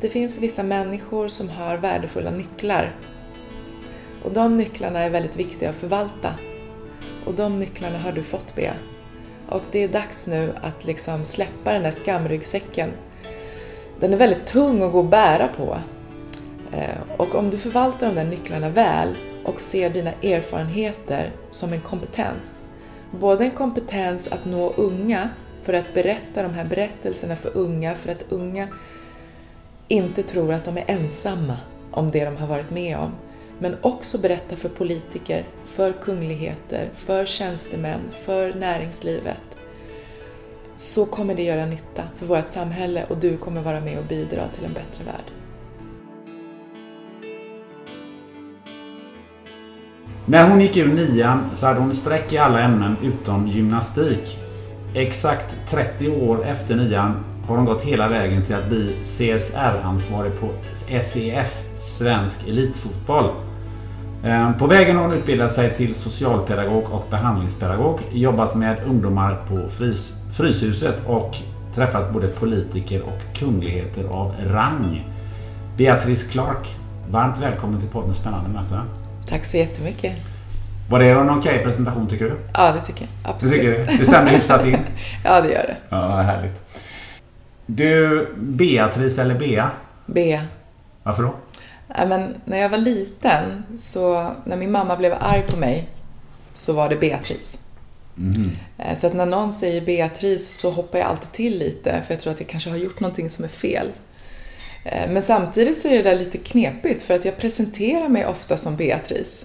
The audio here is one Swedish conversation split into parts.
Det finns vissa människor som har värdefulla nycklar. Och de nycklarna är väldigt viktiga att förvalta. Och de nycklarna har du fått, Bea. Och det är dags nu att liksom släppa den där skamryggsäcken. Den är väldigt tung att gå och bära på. Eh, och om du förvaltar de där nycklarna väl och ser dina erfarenheter som en kompetens. Både en kompetens att nå unga för att berätta de här berättelserna för unga, för att unga inte tror att de är ensamma om det de har varit med om. Men också berätta för politiker, för kungligheter, för tjänstemän, för näringslivet. Så kommer det göra nytta för vårt samhälle och du kommer vara med och bidra till en bättre värld. När hon gick ur nian så hade hon streck i alla ämnen utom gymnastik. Exakt 30 år efter nian har hon gått hela vägen till att bli CSR-ansvarig på SEF, Svensk Elitfotboll. Eh, på vägen har hon utbildat sig till socialpedagog och behandlingspedagog, jobbat med ungdomar på frys Fryshuset och träffat både politiker och kungligheter av rang. Beatrice Clark, varmt välkommen till podden Spännande möte. Tack så jättemycket. Var det en okej presentation tycker du? Ja, det tycker jag. Absolut. Du tycker det? Det stämmer hyfsat in? ja, det gör det. Ja, härligt. Du, Beatrice eller Bea? Bea. Varför då? Ja, men när jag var liten, så när min mamma blev arg på mig, så var det Beatrice. Mm. Så att när någon säger Beatrice så hoppar jag alltid till lite, för jag tror att jag kanske har gjort någonting som är fel. Eh, men samtidigt så är det där lite knepigt, för att jag presenterar mig ofta som Beatrice.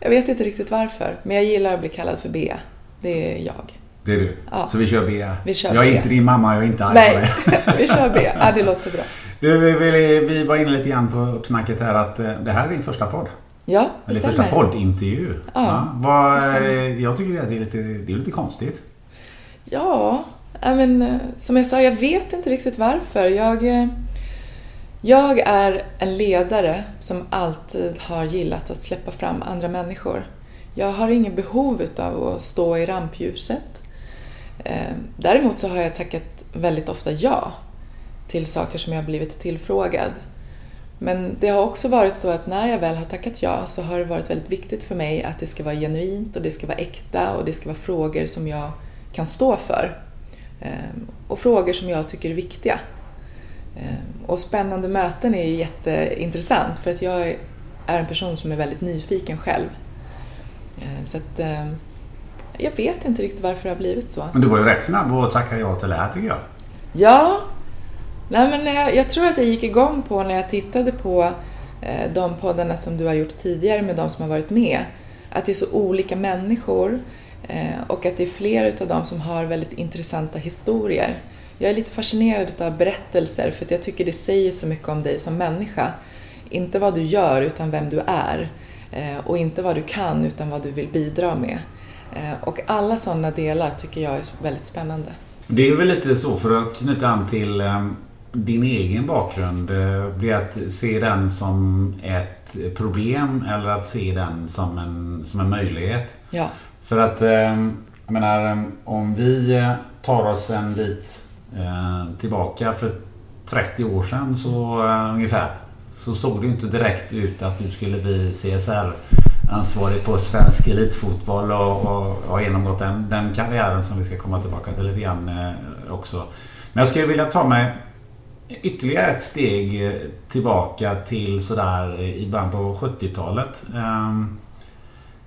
Jag vet inte riktigt varför, men jag gillar att bli kallad för Bea. Det är jag. Det är du? Ja. Så vi kör B. Vi kör jag är B. inte din mamma, jag är inte arg Nej, vi kör B. Ja, det låter bra. Du, vi, vi, var inne lite grann på uppsnacket här att eh, det här är din första podd. Ja, det Eller stämmer. första poddintervju. Ja, vad, det stämmer. eh, jag tycker att det är lite, det är lite konstigt. Ja, ja, men eh, som jag sa, jag vet inte riktigt varför. Jag, jag är en ledare som alltid har gillat att släppa fram andra människor. Jag har ingen behov av att stå i rampljuset. Eh, däremot så har jag tackat väldigt ofta ja till saker som jag har blivit tillfrågad. Men det har också varit så att när jag väl har tackat ja så har det varit väldigt viktigt för mig att det ska vara genuint och det ska vara äkta och det ska vara frågor som jag kan stå för. Ehm, och frågor som jag tycker är viktiga. Ehm, och spännande möten är ju jätteintressant för att jag är en person som är väldigt nyfiken själv. Ehm, så att jag vet inte riktigt varför det har blivit så. Men du var ju rätt snabb att tacka ja till det här tycker jag. Ja, nej men jag, jag tror att jag gick igång på när jag tittade på eh, de poddarna som du har gjort tidigare med de som har varit med. Att det är så olika människor eh, och att det är flera utav dem som har väldigt intressanta historier. Jag är lite fascinerad av berättelser för att jag tycker det säger så mycket om dig som människa. Inte vad du gör utan vem du är. Eh, och inte vad du kan utan vad du vill bidra med. Eh, och alla sådana delar tycker jag är väldigt spännande. Det är väl lite så för att knyta an till eh, din egen bakgrund. eh, Blir att se den som ett problem eller att se den som en, som en möjlighet. Ja. För att, jag menar, om vi tar oss en bit tillbaka för 30 år sedan så ungefär. Så såg det inte direkt ut att du skulle bli ansvarig på svensk elitfotboll och, och, och har genomgått den, den karriären som vi ska komma tillbaka till lite grann eh, också. Men jag skulle vilja ta mig ytterligare ett steg eh, tillbaka till sådär eh, i början på 70-talet. Um, ehm,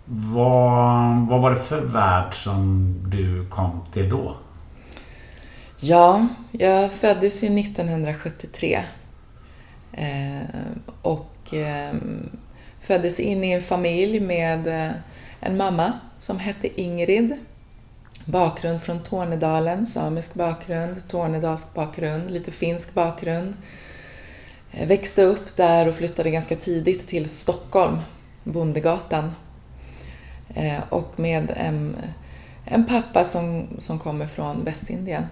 vad, vad var det för värld som du kom till då? Ja, jag föddes ju 1973. Eh, och eh, föddes in i en familj med eh, en mamma som hette Ingrid. Bakgrund från Tornedalen, samisk bakgrund, tornedalsk bakgrund, lite finsk bakgrund. Eh, växte upp där och flyttade ganska tidigt till Stockholm, Bondegatan. Eh, och med en, en pappa som, som kommer från Västindien.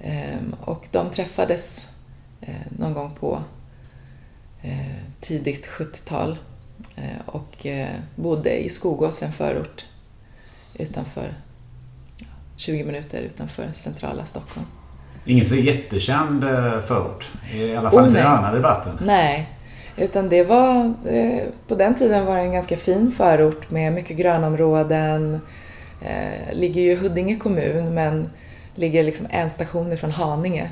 Ehm, och de träffades någon gång på tidigt 70-tal och bodde i Skogås, en förort utanför 20 minuter utanför centrala Stockholm. Ingen så jättekänd förort? I alla fall oh, inte i den här debatten? Nej, utan det var, på den tiden var det en ganska fin förort med mycket grönområden. Eh, ligger ju i Huddinge kommun men ligger liksom en station ifrån Haninge.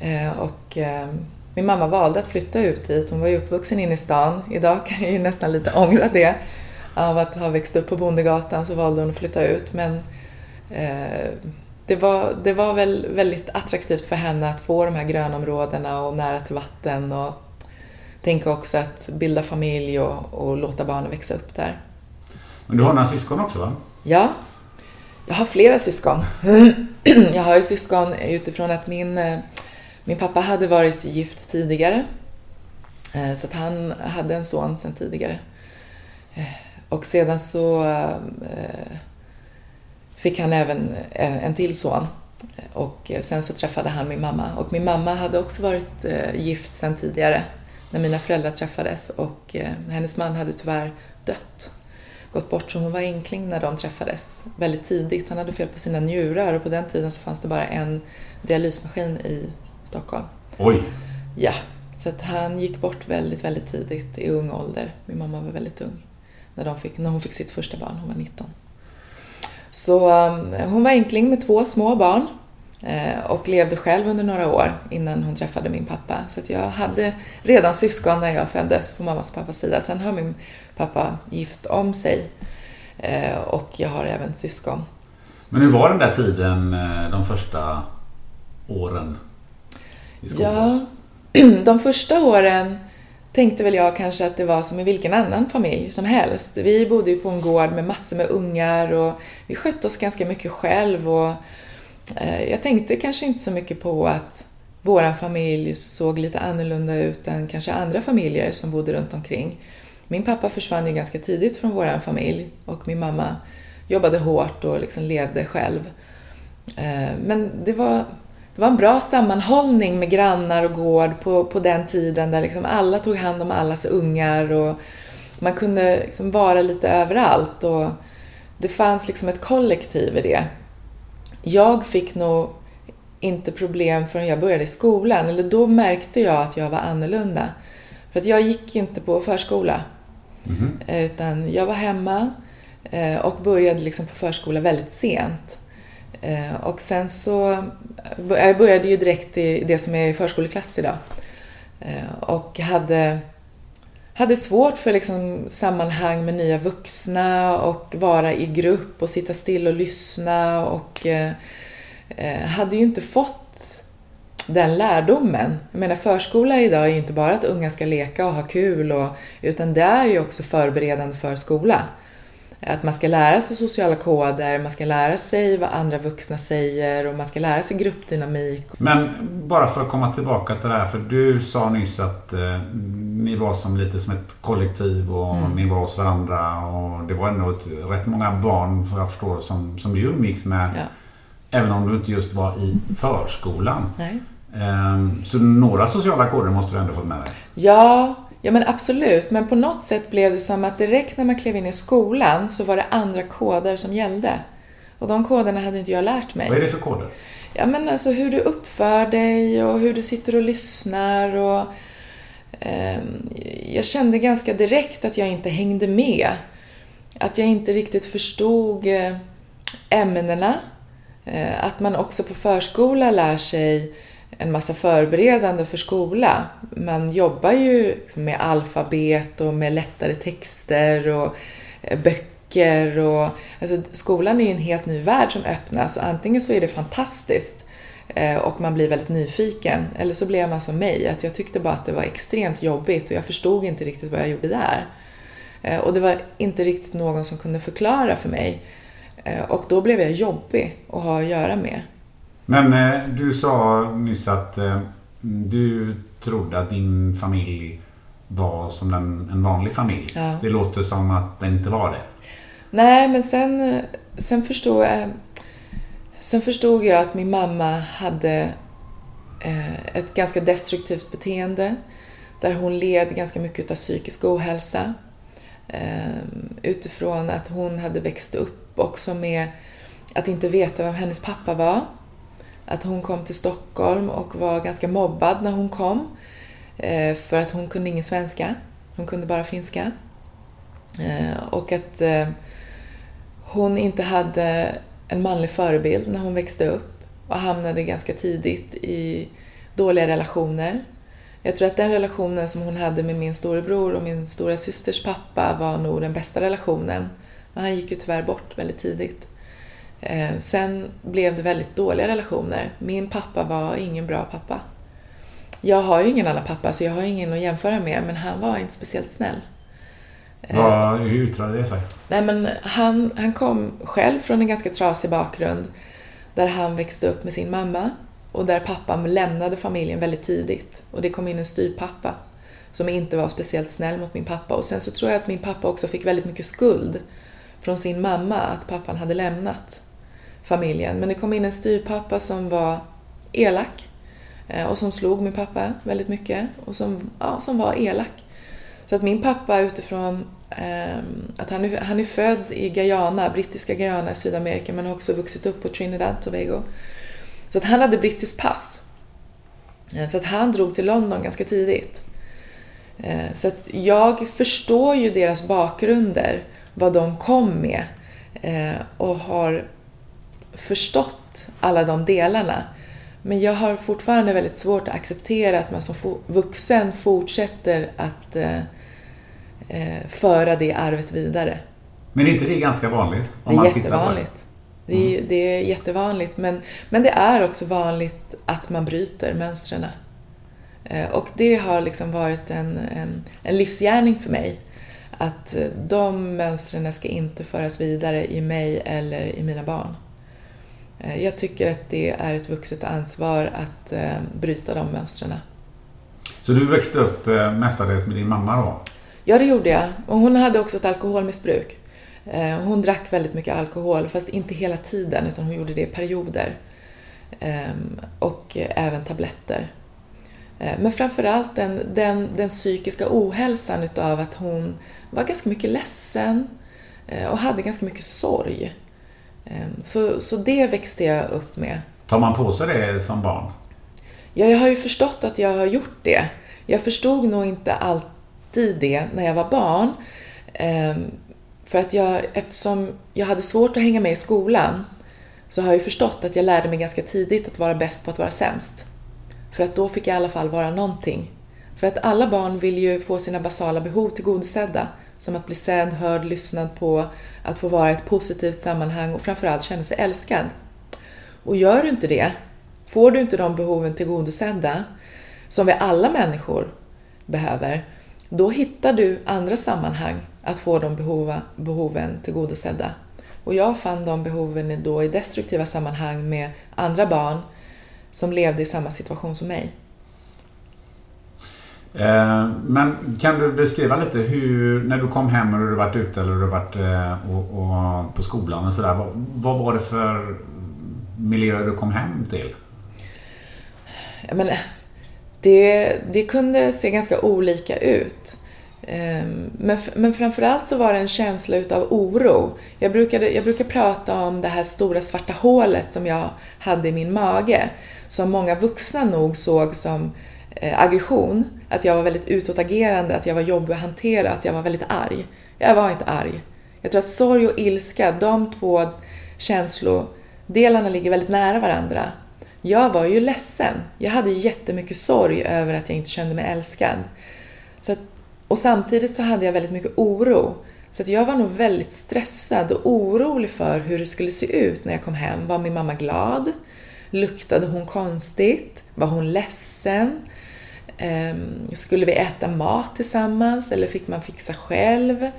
Eh, och eh, min mamma valde att flytta ut dit. Hon var ju uppvuxen inne i stan. Idag kan jag ju nästan lite ångra det. Av att ha växt upp på Bondegatan så valde hon att flytta ut. Men eh, det var, det var väl väldigt attraktivt för henne att få de här grönområdena och nära till vatten och tänka också att bilda familj och, och låta barnen växa upp där. Men du har några syskon också va? Ja, jag har flera syskon. jag har ju syskon utifrån att min, eh, min pappa hade varit gift tidigare. Eh, så att han hade en son sedan tidigare. Eh, och sedan så eh, fick han även en till son. Och sen så träffade han min mamma. Och min mamma hade också varit gift sedan tidigare när mina föräldrar träffades och hennes man hade tyvärr dött, gått bort, så hon var enkling när de träffades väldigt tidigt. Han hade fel på sina njurar och på den tiden så fanns det bara en dialysmaskin i Stockholm. Oj! Ja, så att han gick bort väldigt, väldigt tidigt i ung ålder. Min mamma var väldigt ung när, de fick, när hon fick sitt första barn, hon var 19. Så um, hon var enkling med två små barn Eh, och levde själv under några år innan hon träffade min pappa. Så jag hade redan syskon när jag föddes på mammas och pappas sida. Sen har min pappa gift om sig eh, och jag har även syskon. Men hur var den där tiden eh, de första åren i Ja, de första åren tänkte väl jag kanske att det var som i vilken annan familj som helst. Vi bodde ju på en gård med massor med ungar och vi skötte oss ganska mycket själv och Eh, jag tänkte kanske inte så mycket på att vår familj såg lite annorlunda ut än kanske andra familjer som bodde runt omkring. Min pappa försvann ju ganska tidigt från vår familj och min mamma jobbade hårt och liksom levde själv. Eh, men det var, det var en bra sammanhållning med grannar och gård på, på den tiden där liksom alla tog hand om allas ungar och man kunde liksom vara lite överallt och det fanns liksom ett kollektiv i det jag fick nog inte problem förrän jag började i skolan. Eller då märkte jag att jag var annorlunda. För att jag gick inte på förskola. Mm. Utan jag var hemma eh, och började liksom på förskola väldigt sent. Eh, och sen så... Eh, jag började ju direkt i det som är förskoleklass idag. Eh, och hade, hade svårt för liksom sammanhang med nya vuxna och vara i grupp och sitta still och lyssna och hade ju inte fått den lärdomen. Jag menar förskola idag är ju inte bara att unga ska leka och ha kul och, utan det är ju också förberedande för skola. Att man ska lära sig sociala koder, man ska lära sig vad andra vuxna säger och man ska lära sig gruppdynamik. Men bara för att komma tillbaka till det här, för du sa nyss att eh, ni var som lite som ett kollektiv och mm. ni var hos varandra och det var ändå ett, rätt många barn, för jag förstår, som, som du umgicks med. Ja. Även om du inte just var i förskolan. Nej. Ehm, så några sociala koder måste du ändå fått med dig? Ja, Ja men absolut, men på något sätt blev det som att direkt när man klev in i skolan så var det andra koder som gällde. Och de koderna hade inte jag lärt mig. Vad är det för koder? Ja men alltså hur du uppför dig och hur du sitter och lyssnar och... Eh, jag kände ganska direkt att jag inte hängde med. Att jag inte riktigt förstod eh, ämnena. Eh, att man också på förskola lär sig en massa förberedande för skola. Man jobbar ju liksom med alfabet och med lättare texter och eh, böcker. Och, alltså, skolan är ju en helt ny värld som öppnas och antingen så är det fantastiskt eh, och man blir väldigt nyfiken. Eller så blev man som mig, att jag tyckte bara att det var extremt jobbigt och jag förstod inte riktigt vad jag gjorde där. Eh, och det var inte riktigt någon som kunde förklara för mig. Och då blev jag jobbig att ha att göra med. Men eh, du sa nyss att eh, du trodde att din familj var som en, en vanlig familj. Ja. Det låter som att den inte var det. Nej, men sen, sen, förstod jag, sen förstod jag att min mamma hade eh, ett ganska destruktivt beteende där hon led ganska mycket av psykisk ohälsa. Utifrån att hon hade växt upp också med att inte veta vem hennes pappa var att hon kom till Stockholm och var ganska mobbad när hon kom. Eh, för att hon kunde ingen svenska. Hon kunde bara finska. Eh, och att eh, hon inte hade en manlig förebild när hon växte upp och hamnade ganska tidigt i dåliga relationer. Jag tror att den relationen som hon hade med min storebror och min stora systers pappa var nog den bästa relationen. Men han gick ju tyvärr bort väldigt tidigt. Eh, sen blev det väldigt dåliga relationer. Min pappa var ingen bra pappa. Jag har ju ingen annan pappa så jag har ingen att jämföra med men han var inte speciellt snäll. Eh, Vad, hur yttrade det sig? Nej, men han, han kom själv från en ganska trasig bakgrund där han växte upp med sin mamma och där pappan lämnade familjen väldigt tidigt och det kom in en styrpappa som inte var speciellt snäll mot min pappa och sen så tror jag att min pappa också fick väldigt mycket skuld från sin mamma att pappan hade lämnat familjen. Men det kom in en styrpappa som var elak eh, och som slog min pappa väldigt mycket och som, ja, som var elak. Så att min pappa utifrån eh, att han är, han är född i Guyana, brittiska Guyana i Sydamerika men har också vuxit upp på Trinidad Tobago. Så att han hade brittiskt pass. Eh, så att han drog till London ganska tidigt. Eh, så att jag förstår ju deras bakgrunder, vad de kom med eh, och har förstått alla de delarna. Men jag har fortfarande väldigt svårt att acceptera att man som vuxen fortsätter att eh, eh, föra det arvet vidare. Men är inte det ganska vanligt? Om det är jättevanligt. Det. Det, är, mm. det är jättevanligt. Men, men det är också vanligt att man bryter mönstren. Eh, och det har liksom varit en, en, en livsgärning för mig. Att eh, de mönstren ska inte föras vidare i mig eller i mina barn. Eh, jag tycker att det är ett vuxet ansvar att eh, bryta de mönstren. Så du växte upp eh, mestadels med din mamma då? Ja, det gjorde jag. Och hon hade också ett alkoholmissbruk. Hon drack väldigt mycket alkohol, fast inte hela tiden, utan hon gjorde det i perioder. Ehm, och även tabletter. Men framförallt den, den, den psykiska ohälsan utav att hon var ganska mycket ledsen och hade ganska mycket sorg. Ehm, så, så det växte jag upp med. Tar man på sig det som barn? Ja, jag har ju förstått att jag har gjort det. Jag förstod nog inte alltid det när jag var barn. Ehm, för att jag, eftersom jag hade svårt att hänga med i skolan så har jag ju förstått att jag lärde mig ganska tidigt att vara bäst på att vara sämst. För att då fick jag i alla fall vara någonting. För att alla barn vill ju få sina basala behov tillgodosedda som att bli sedd, hörd, lyssnad på, att få vara i ett positivt sammanhang och framförallt känna sig älskad. Och gör du inte det, får du inte de behoven tillgodosedda, som vi alla människor behöver, då hittar du andra sammanhang att få de behova, behoven tillgodosedda. Och jag fann de behoven då i destruktiva sammanhang med andra barn som levde i samma situation som mig. Eh, men kan du beskriva lite hur, när du kom hem och du varit ute eller du varit eh, och, och på skolan och sådär. Vad, vad var det för miljö du kom hem till? men, eh, det, det kunde se ganska olika ut. Ehm, men, men framförallt så var det en känsla utav oro. Jag, brukade, jag brukar prata om det här stora svarta hålet som jag hade i min mage. Som många vuxna nog såg som aggression. Att jag var väldigt utåtagerande, att jag var jobbig att hantera, att jag var väldigt arg. Jag var inte arg. Jag tror att sorg och ilska, de två känslodelarna ligger väldigt nära varandra. jag var ju ledsen. Jag hade jättemycket sorg över att jag inte kände mig älskad. Så att, och samtidigt så hade jag väldigt mycket oro. Så att jag var nog väldigt stressad och orolig för hur det skulle se ut när jag kom hem. Var min mamma glad? Luktade hon konstigt? Var hon ledsen? Ehm, skulle vi äta mat tillsammans eller fick man fixa själv?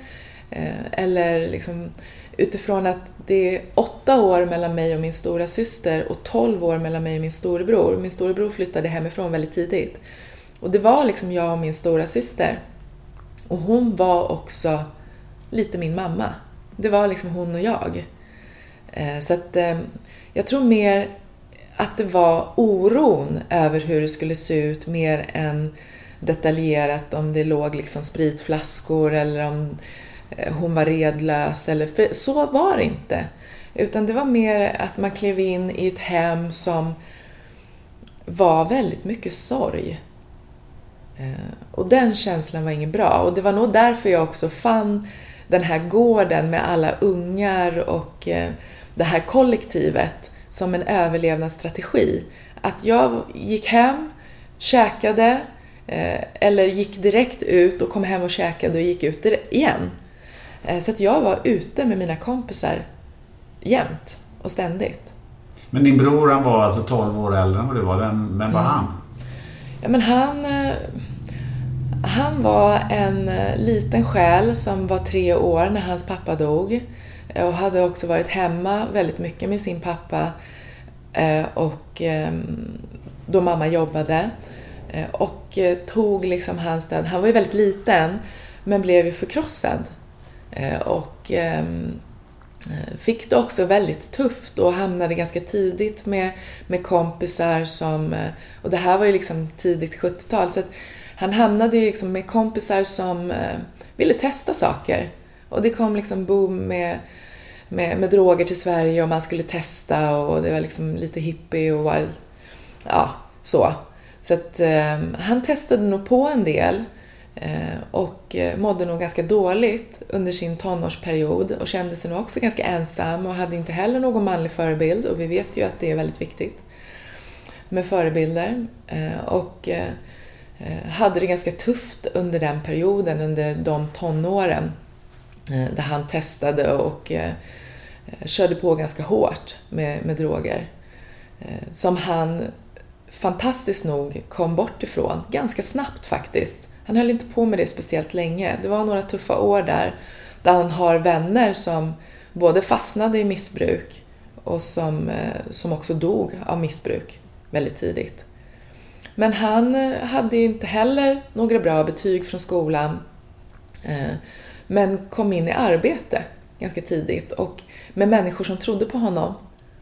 Ehm, eller liksom utifrån att det är åtta år mellan mig och min stora syster och tolv år mellan mig och min storebror. Min storebror flyttade hemifrån väldigt tidigt. Och det var liksom jag och min stora syster. Och hon var också lite min mamma. Det var liksom hon och jag. Ehm, så att jag tror mer att det var oron över hur det skulle se ut mer än detaljerat om det låg liksom spritflaskor eller om eh, hon var redlös. Eller, för så var det inte. Utan det var mer att man klev in i ett hem som var väldigt mycket sorg. Eh, och den känslan var inget bra. Och det var nog därför jag också fann den här gården med alla ungar och eh, det här kollektivet som en överlevnadsstrategi. Att jag gick hem, käkade eh, eller gick direkt ut och kom hem och käkade och gick ut igen. Eh, så att jag var ute med mina kompisar jämt och ständigt. Men din bror han var alltså 12 år äldre än vad du var. Vem, vem var mm. han? Ja, men han han var en eh, liten själ som var tre år när hans pappa dog och hade också varit hemma väldigt mycket med sin pappa eh, och ehm, då mamma jobbade eh, och eh, tog liksom hans död. Han var ju väldigt liten men blev ju förkrossad och ehm, fick det också väldigt tufft och hamnade ganska tidigt med, med kompisar som, och det här var ju liksom tidigt 70-tal, så att han hamnade ju liksom med kompisar som ville testa saker. Och det kom liksom boom med, med, med droger till Sverige och man skulle testa och det var liksom lite hippie och wild. Ja, så. Så att eh, han testade nog på en del eh, och eh, mådde nog ganska dåligt under sin tonårsperiod och kände sig nog också ganska ensam och hade inte heller någon manlig förebild och vi vet ju att det är väldigt viktigt med förebilder. Eh, och eh, eh hade det ganska tufft under den perioden, under de tonåren, Eh, där han testade och eh, körde på ganska hårt med, med droger. Eh, som han fantastiskt nog kom bort ifrån, ganska snabbt faktiskt. Han höll inte på med det speciellt länge. Det var några tuffa år där, där han har vänner som både fastnade i missbruk och som, som också dog av missbruk väldigt tidigt. Men han hade inte heller några bra betyg från skolan. Eh, men kom in i arbete ganska tidigt och med människor som trodde på honom.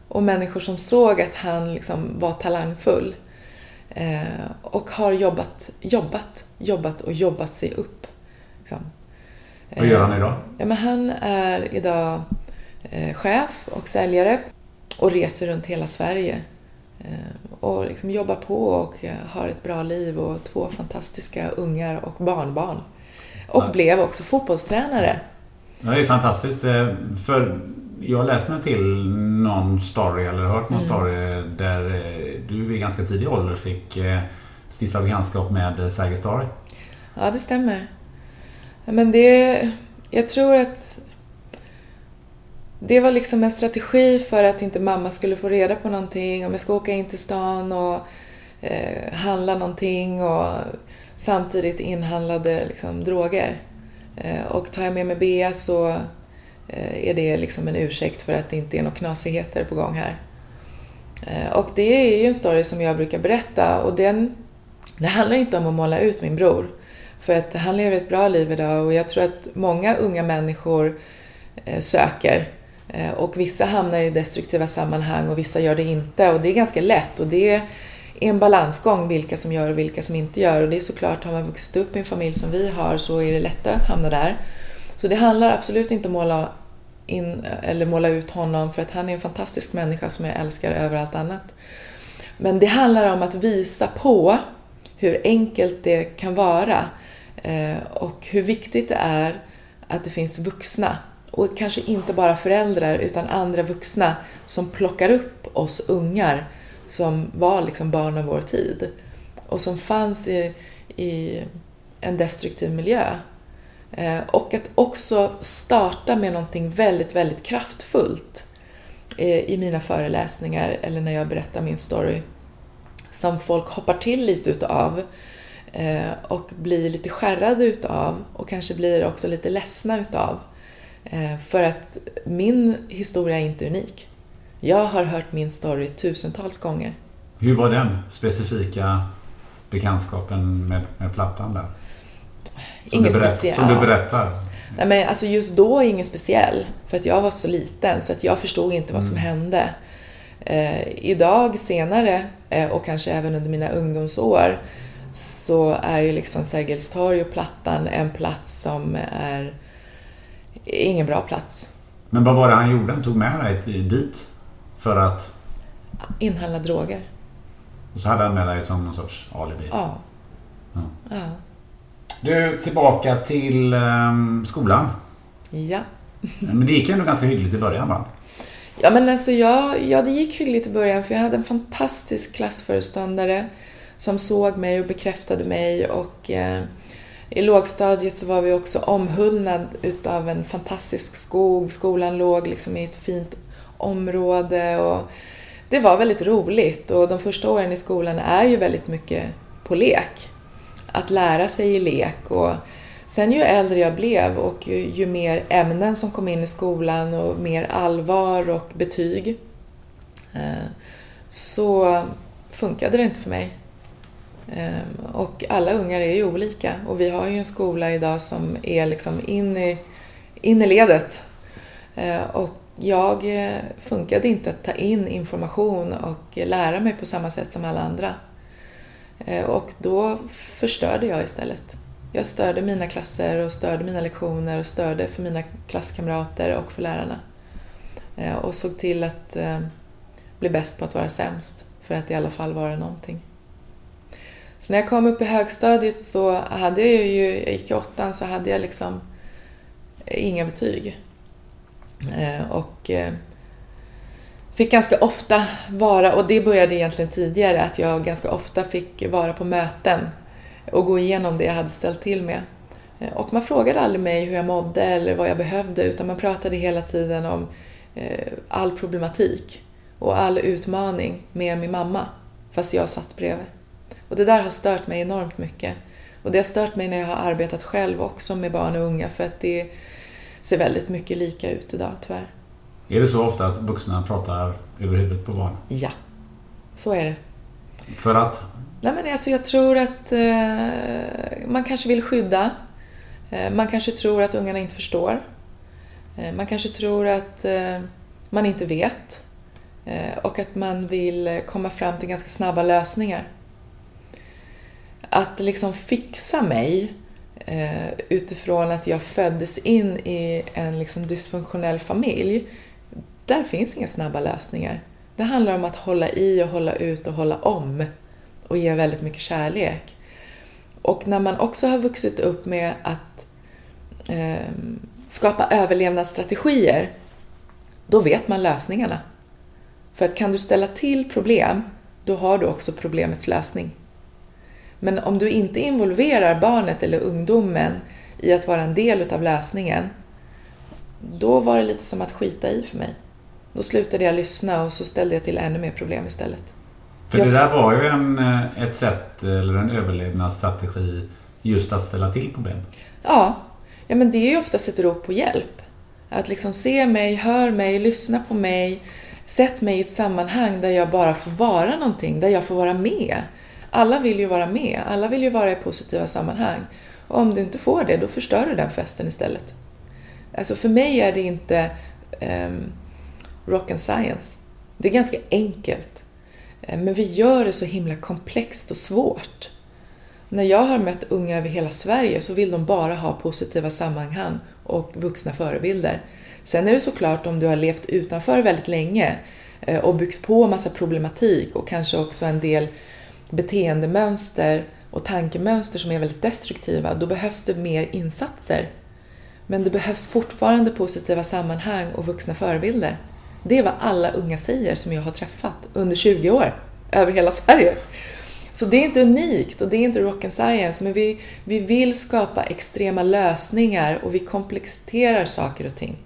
Och människor som såg att han liksom var talangfull. Eh, och har jobbat, jobbat, jobbat och jobbat sig upp. Liksom. Vad gör han idag? Ja, men han är idag chef och säljare och reser runt hela Sverige Eh, och liksom jobbar på och eh, har ett bra liv och två fantastiska ungar och barnbarn. Och ja. blev också fotbollstränare. Det är fantastiskt. Eh, för jag har läst mig till någon story eller hört någon mm. story där du i ganska tidig ålder fick stifta bekantskap med Sergels torg. Ja, det stämmer. Men det... Jag tror att det var liksom en strategi för att inte mamma skulle få reda på någonting. Om jag ska åka in till stan och eh, handla någonting och samtidigt inhandlade liksom, droger. Eh, och tar jag med mig Bea så eh, är det liksom en ursäkt för att det inte är några knasigheter på gång här. Eh, och det är ju en story som jag brukar berätta och den, det handlar inte om att måla ut min bror. För att han lever ett bra liv idag och jag tror att många unga människor eh, söker eh, och vissa hamnar i destruktiva sammanhang och vissa gör det inte. Och det är ganska lätt och det är en balansgång vilka som gör och vilka som inte gör. Och det är såklart, har man vuxit upp i en familj som vi har så är det lättare att hamna där. Så det handlar absolut inte om att måla, in, eller måla ut honom för att han är en fantastisk människa som jag älskar över allt annat. Men det handlar om att visa på hur enkelt det kan vara eh, och hur viktigt det är att det finns vuxna och kanske inte bara föräldrar utan andra vuxna som plockar upp oss ungar som var liksom barn av vår tid och som fanns i, i en destruktiv miljö. Eh, och att också starta med någonting väldigt, väldigt kraftfullt eh, i mina föreläsningar eller när jag berättar min story som folk hoppar till lite utav eh, och blir lite skärrade utav och kanske blir också lite ledsna utav. Eh, för att min historia är inte unik. Jag har hört min story tusentals gånger. Hur var den specifika bekantskapen med, med plattan där? Som Inget speciellt. Som du berättar. Nej, men alltså just då ingen speciell. För att jag var så liten så att jag förstod inte vad som mm. hände. Eh, idag senare eh, och kanske även under mina ungdomsår så är ju liksom Sergels torg och Plattan en plats som är ingen bra plats. Men vad var det han gjorde? Han tog med dig dit för att? Inhandla droger. Och så hade han med dig som någon sorts alibi? Ja. ja. ja. Du, tillbaka till um, skolan. Ja. Men det gick ändå ganska hyggligt i början va? Ja, men alltså jag, ja, det gick hyggligt i början för jag hade en fantastisk klassföreståndare som såg mig och bekräftade mig och eh, i lågstadiet så var vi också omhullnad utav en fantastisk skog. Skolan låg liksom i ett fint område och det var väldigt roligt och de första åren i skolan är ju väldigt mycket på lek. Att lära sig i lek och sen ju äldre jag blev och ju, ju mer ämnen som kom in i skolan och mer allvar och betyg eh, så funkade det inte för mig. Eh, och alla ungar är ju olika och vi har ju en skola idag som är liksom in i, in i ledet. Eh, och jag eh, funkade inte att ta in information och lära mig på samma sätt som alla andra. Eh, och då förstörde jag istället. Jag störde mina klasser och störde mina lektioner och störde för mina klasskamrater och för lärarna. Eh, och såg till att bli bäst på att vara sämst, för att i alla fall vara någonting. Så när jag kom upp i högstadiet så hade jag ju, jag gick i åttan, så hade jag liksom inga betyg. Eh, och eh, fick ganska ofta vara, och det började egentligen tidigare, att jag ganska ofta fick vara på möten och gå igenom det jag hade ställt till med. Eh, och man frågade aldrig mig hur jag mådde eller vad jag behövde utan man pratade hela tiden om all problematik och all utmaning med min mamma, fast jag satt bredvid. Och det där har stört mig enormt mycket. Och det har stört mig när jag har arbetat själv också med barn och unga för att det ser väldigt mycket lika ut idag, tyvärr. Är det så ofta att vuxna pratar över huvudet på barn? Ja, så är det. För att? Nej, men alltså jag tror att eh, man kanske vill skydda. Eh, man kanske tror att ungarna inte förstår. Eh, man kanske tror att eh, man inte vet. Eh, och att man vill komma fram till ganska snabba lösningar. Att liksom fixa mig eh, utifrån att jag föddes in i en liksom dysfunktionell familj, där finns inga snabba lösningar. Det handlar om att hålla i och hålla ut och hålla om och ge väldigt mycket kärlek. Och när man också har vuxit upp med att eh, skapa överlevnadsstrategier, då vet man lösningarna. För att kan du ställa till problem, då har du också problemets lösning. Men om du inte involverar barnet eller ungdomen i att vara en del av lösningen, då var det lite som att skita i för mig. Då slutade jag lyssna och så ställde jag till ännu mer problem istället. För det där var ju en, eh, ett sätt, eller en överlevnadsstrategi, just att ställa till problem. Ja, ja men det är ju oftast ett rop på hjälp. Att liksom se mig, hör mig, lyssna på mig, sätt mig i ett sammanhang där jag bara får vara någonting, där jag får vara med alla vill ju vara med, alla vill ju vara i positiva sammanhang. Och om du inte får det, då förstör du den festen istället. Alltså för mig är det inte um, rock and science. Det är ganska enkelt. Eh, men vi gör det så himla komplext och svårt. När jag har mött unga över hela Sverige så vill de bara ha positiva sammanhang och vuxna förebilder. Sen är det såklart om du har levt utanför väldigt länge eh, och byggt på massa problematik och kanske också en del beteendemönster och tankemönster som är väldigt destruktiva, då behövs det mer insatser. Men det behövs fortfarande positiva sammanhang och vuxna förebilder. Det är vad alla unga säger som jag har träffat under 20 år. över hela Sverige. Så det är inte unikt och det är inte rock and science, men vi, vi vill skapa extrema lösningar och vi komplexiterar saker och ting.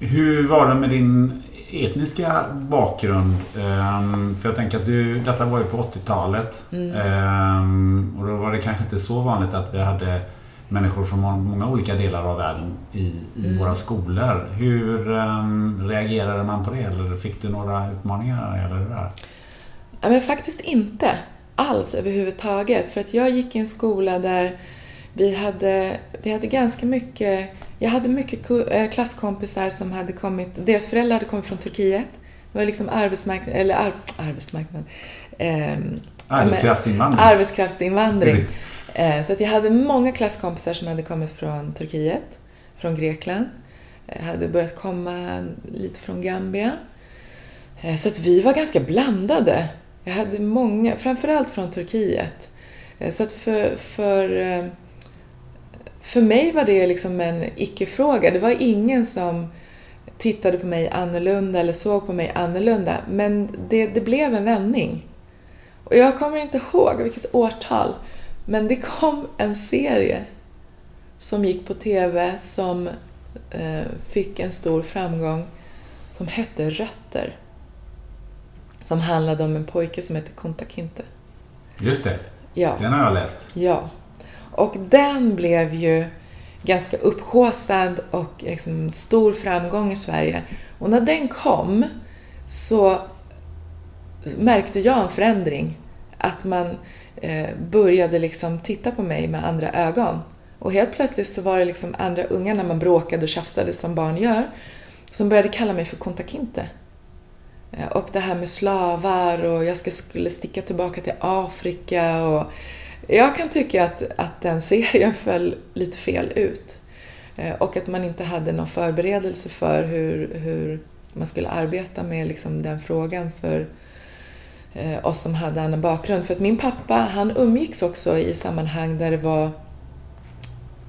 Hur var det med din etniska bakgrund? Um, för jag tänker att du, detta var ju på 80-talet. Mm. Um, och då var det kanske inte så vanligt att vi hade människor från många olika delar av världen i, i mm. våra skolor. Hur um, reagerade man på det? Eller fick du några utmaningar eller det där? Ja, men faktiskt inte alls överhuvudtaget. För att jag gick i en skola där vi hade, vi hade ganska mycket jag hade mycket eh, klasskompisar som hade kommit, deras föräldrar hade kommit från Turkiet. Det var liksom arbetsmarknad, eller ar, arbetsmarknad. Eh, arbetskraftsinvandring. Arbetskraftsinvandring. Mm. Så att jag hade många klasskompisar som hade kommit från Turkiet, från Grekland. Jag eh, hade börjat komma lite från Gambia. Så att vi var ganska blandade. Jag hade många, framförallt från Turkiet. Så att för, för för mig var det liksom en icke-fråga. Det var ingen som tittade på mig annorlunda eller såg på mig annorlunda. Men det, det blev en vändning. Och jag kommer inte ihåg vilket årtal, men det kom en serie som gick på TV som eh, fick en stor framgång som hette Rötter. Som handlade om en pojke som hette Kunta Kinte. Just det. Ja. Den har jag läst. Ja. Och den blev ju ganska upphåsad och liksom stor framgång i Sverige. Och när den kom så märkte jag en förändring. Att man eh, började liksom titta på mig med andra ögon. Och helt plötsligt så var det liksom andra unga när man bråkade och tjafsade som barn gör, som började kalla mig för kontakinte. Eh, och det här med slavar och jag skulle sticka tillbaka till Afrika och jag kan tycka att, att den serien föll lite fel ut. Eh, och att man inte hade någon förberedelse för hur, hur man skulle arbeta med liksom den frågan för eh, oss som hade annan bakgrund. För att min pappa, han umgicks också i sammanhang där det var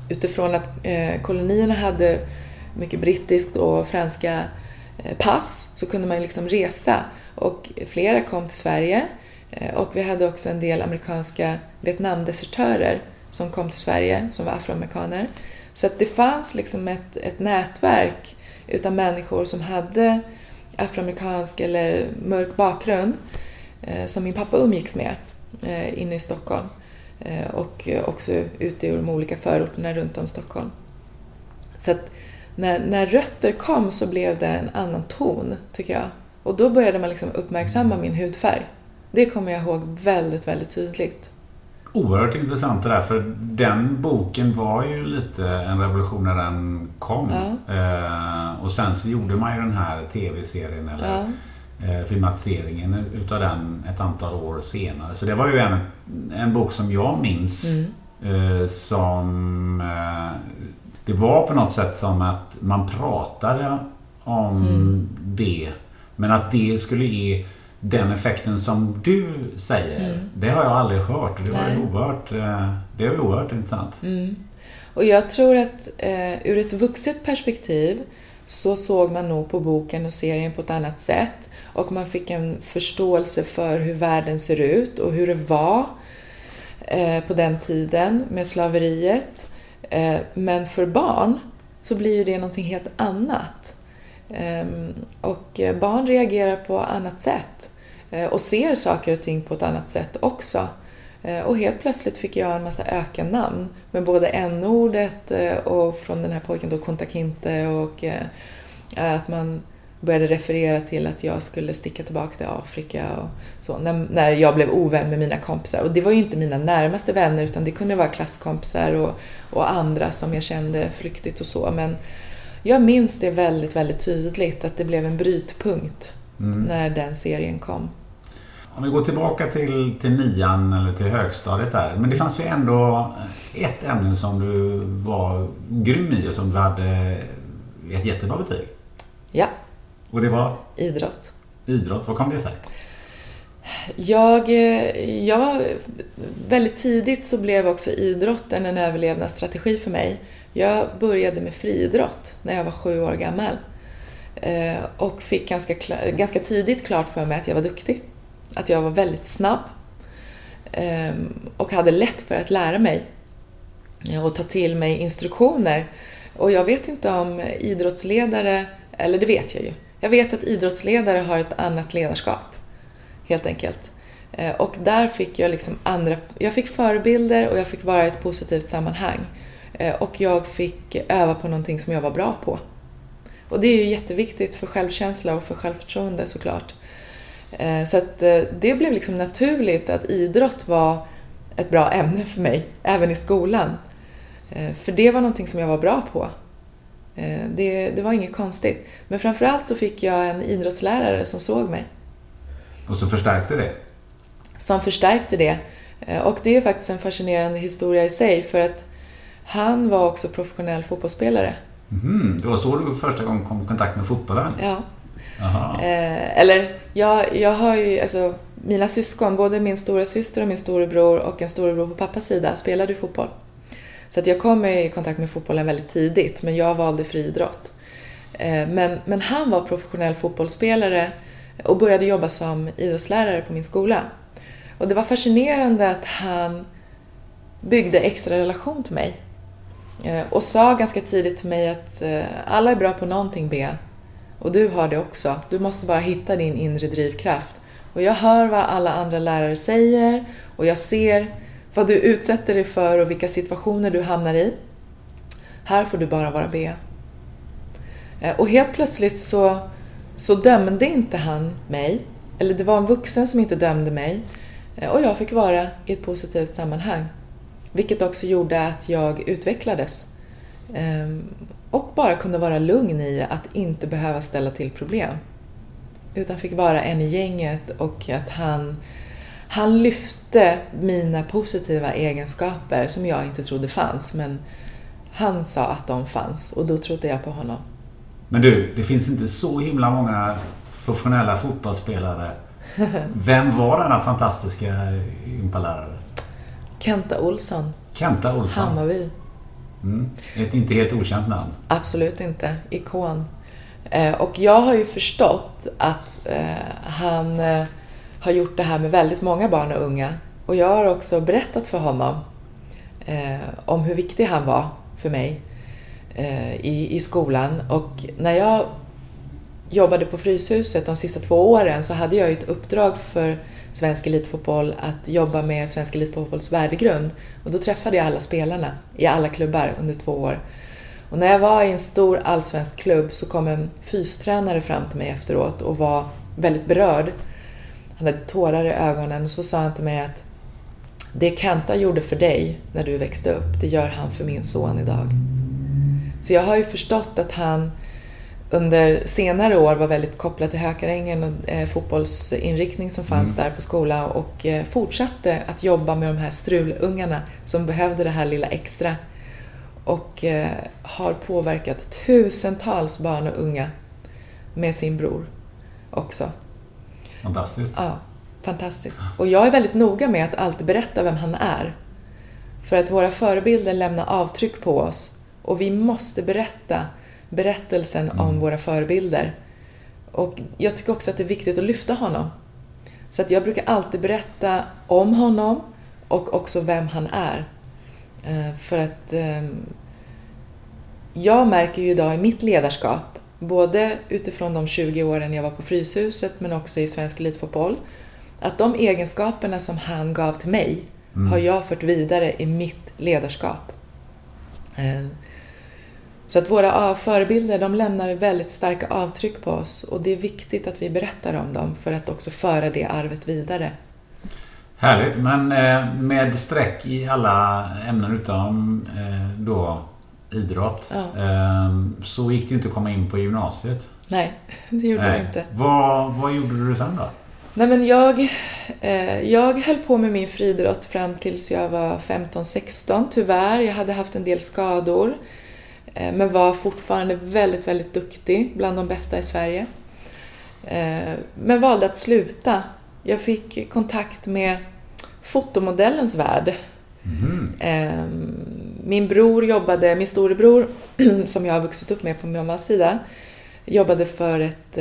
utifrån att eh, kolonierna hade mycket brittiskt och franska pass så kunde man liksom resa och flera kom till Sverige Eh, och vi hade också en del amerikanska Vietnamdesertörer som kom till Sverige, som var afroamerikaner. Så att det fanns liksom ett, ett nätverk utav människor som hade afroamerikansk eller mörk bakgrund eh, som min pappa umgicks med eh, inne i Stockholm och också ute i de olika förorterna runt om Stockholm. Så att när, när rötter kom så blev det en annan ton, tycker jag. Och då började man liksom uppmärksamma min hudfärg. Det kommer jag ihåg väldigt, väldigt tydligt. Oerhört intressant det där, för den boken var ju lite en revolution när den kom. Ja. Eh, och sen så gjorde man ju den här tv-serien eller ja. eh, filmatiseringen utav den ett antal år senare. Så det var ju en, en bok som jag minns mm. eh, som... Eh, det var på något sätt som att man pratade om mm. det. Men att det skulle ge den effekten som du säger, mm. det har jag aldrig hört. Det var oerhört, eh, det var oerhört intressant. Mm. Och jag tror att eh, ur ett vuxet perspektiv så såg man nog på boken och serien på ett annat sätt och man fick en förståelse för hur världen ser ut och hur det var eh, på den tiden med slaveriet. Eh, men för barn så blir det någonting helt annat. Ehm, och barn reagerar på annat sätt. Eh, och ser saker och ting på ett annat sätt också. Eh, och helt plötsligt fick jag en massa ökannamn med både n-ordet eh, och från den här pojken då Kunta Kinte och att man började referera till att jag skulle sticka tillbaka till Afrika och så, när, när jag blev ovän med mina kompisar. Och det var ju inte mina närmaste vänner utan det kunde vara klasskompisar och, och andra som jag kände flyktigt och så. Men jag minns det väldigt, väldigt tydligt att det blev en brytpunkt mm. när den serien kom. Om vi går tillbaka till, till nian eller till högstadiet där. Men det fanns ju ändå ett ämne som du var grym i och som du hade ett jättebra betyg. Ja. Och det var? Idrott. Idrott, vad kom det sig? Jag, eh, jag var, väldigt tidigt så blev också idrotten en överlevnadsstrategi för mig. Jag började med friidrott när jag var sju år gammal. Eh, och fick ganska, ganska tidigt klart för mig att jag var duktig att jag var väldigt snabb ehm, och hade lätt för att lära mig eh, och ta till mig instruktioner. Och jag vet inte om idrottsledare, eller det vet jag ju. Jag vet att idrottsledare har ett annat ledarskap, helt enkelt. Eh, och där fick jag liksom andra, jag fick förebilder och jag fick vara i ett positivt sammanhang. Eh, och jag fick öva på någonting som jag var bra på. Och det är ju jätteviktigt för självkänsla och för självförtroende såklart. Eh, så att det blev liksom naturligt att idrott var ett bra ämne för mig, även i skolan. För det var någonting som jag var bra på. Det, det var inget konstigt. Men framförallt så fick jag en idrottslärare som såg mig. Och som förstärkte det? Som förstärkte det. Och det är faktiskt en fascinerande historia i sig för att han var också professionell fotbollsspelare. Mm, det var så du första gången kom i kontakt med fotbollen? Ja. Eh, eller, jag, jag har ju, alltså, mina syskon, både min stora syster och min storebror och en storebror på pappas sida spelade ju fotboll. Så att jag kom i kontakt med fotbollen väldigt tidigt, men jag valde friidrott. Eh, men, men han var professionell fotbollsspelare och började jobba som idrottslärare på min skola. Och det var fascinerande att han byggde extra relation till mig. Eh, och sa ganska tidigt till mig att eh, alla är bra på någonting B. Och du har det också. Du måste bara hitta din inre drivkraft. Och jag hör vad alla andra lärare säger och jag ser vad du utsätter dig för och vilka situationer du hamnar i. Här får du bara vara B. Eh, och helt plötsligt så, så dömde inte han mig, eller det var en vuxen som inte dömde mig, eh, och jag fick vara i ett positivt sammanhang. Vilket också gjorde att jag utvecklades. Ehm, och bara kunde vara lugn i att inte behöva ställa till problem. Utan fick vara en i gänget och att han, han lyfte mina positiva egenskaper som jag inte trodde fanns. Men han sa att de fanns och då trodde jag på honom. Men du, det finns inte så himla många professionella fotbollsspelare. Vem var denna fantastiska gympalärare? Kenta Olsson. Kenta Olsson. Hammarby. Mm. Ett inte helt okänt namn. Absolut inte. Ikon. Eh, och jag har ju förstått att eh, han eh, har gjort det här med väldigt många barn och unga. Och jag har också berättat för honom eh, om hur viktig han var för mig eh, i, i skolan. Och när jag jobbade på Fryshuset de sista två åren så hade jag ett uppdrag för svensk elitfotboll att jobba med svensk elitfotbolls värdegrund. Och då träffade jag alla spelarna i alla klubbar under två år. Och när jag var i en stor allsvensk klubb så kom en fystränare fram till mig efteråt och var väldigt berörd. Han hade tårar i ögonen och så sa han till mig att det Kenta gjorde för dig när du växte upp, det gör han för min son idag. Så jag har ju förstått att han under senare år var väldigt kopplad till Hökarängen och eh, fotbollsinriktning som fanns mm. där på skolan och eh, fortsatte att jobba med de här strulungarna som behövde det här lilla extra. Och eh, har påverkat tusentals barn och unga med sin bror också. Fantastiskt. Ja, fantastiskt. Och jag är väldigt noga med att alltid berätta vem han är. För att våra förebilder lämnar avtryck på oss och vi måste berätta berättelsen mm. om våra förebilder. Och jag tycker också att det är viktigt att lyfta honom. Så att jag brukar alltid berätta om honom och också vem han är. Eh, för att ehm, jag märker ju idag i mitt ledarskap, både utifrån de 20 åren jag var på Fryshuset men också i svensk elitfotboll, att de egenskaperna som han gav till mig mm. har jag fört vidare i mitt ledarskap. Så att våra förebilder de lämnar väldigt starka avtryck på oss och det är viktigt att vi berättar om dem för att också föra det arvet vidare. Härligt, men eh, med streck i alla ämnen utom eh, då idrott ja. Ehm, så gick det inte att komma in på gymnasiet. Nej, det gjorde Nej. det inte. Vad, vad gjorde du sen då? Nej, men jag, eh, jag höll på med min friidrott fram tills jag var 15-16 tyvärr. Jag hade haft en del skador. Eh, men var fortfarande väldigt, väldigt duktig, bland de bästa i Sverige. Eh, men valde att sluta. Jag fick kontakt med fotomodellens värld. Mm. Min bror jobbade, min storebror, som jag har vuxit upp med på min mammas sida, jobbade för ett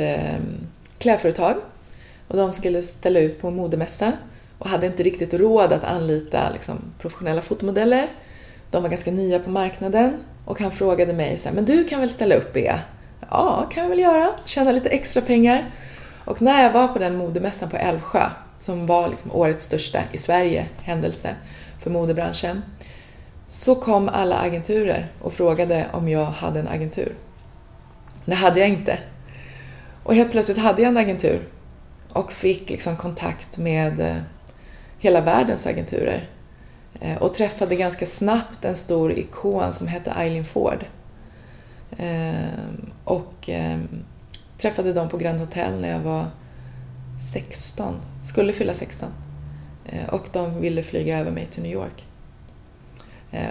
klädföretag. Och de skulle ställa ut på en modemässa och hade inte riktigt råd att anlita liksom, professionella fotomodeller. De var ganska nya på marknaden och han frågade mig så här, men du kan väl ställa upp Bea? Ja, kan jag väl göra. Tjäna lite extra pengar. Och när jag var på den modemässan på Älvsjö, som var liksom årets största i Sverige händelse för modebranschen, så kom alla agenturer och frågade om jag hade en agentur. Det hade jag inte. Och helt plötsligt hade jag en agentur och fick liksom kontakt med eh, hela världens agenturer. Eh, och träffade ganska snabbt en stor ikon som hette Eileen Ford. Eh, och eh, träffade dem på Grand Hotel när jag var 16, skulle fylla 16. Och de ville flyga över mig till New York.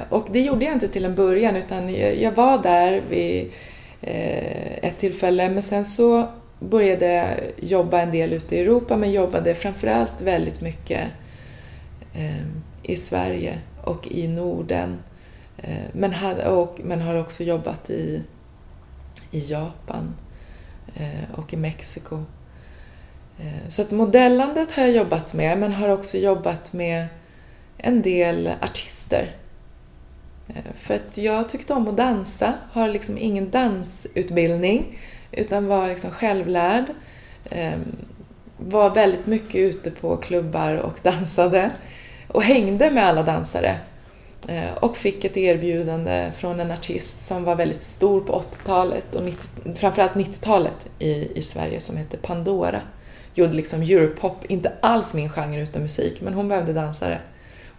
Och det gjorde jag inte till en början utan jag var där vid ett tillfälle men sen så började jag jobba en del ute i Europa men jobbade framförallt väldigt mycket i Sverige och i Norden. Eh, men, hade, och, men har också jobbat i, i Japan eh, och i Mexiko. Eh, så att modellandet har jag jobbat med men har också jobbat med en del artister. För att jag tyckte om att dansa, har liksom ingen dansutbildning utan var liksom självlärd. Var väldigt mycket ute på klubbar och dansade och hängde med alla dansare. Eh, och fick ett erbjudande från en artist som var väldigt stor på 80-talet och 90, framförallt 90-talet i, i Sverige som hette Pandora. Gjorde liksom europop, inte alls min genre utan musik, men hon behövde dansare.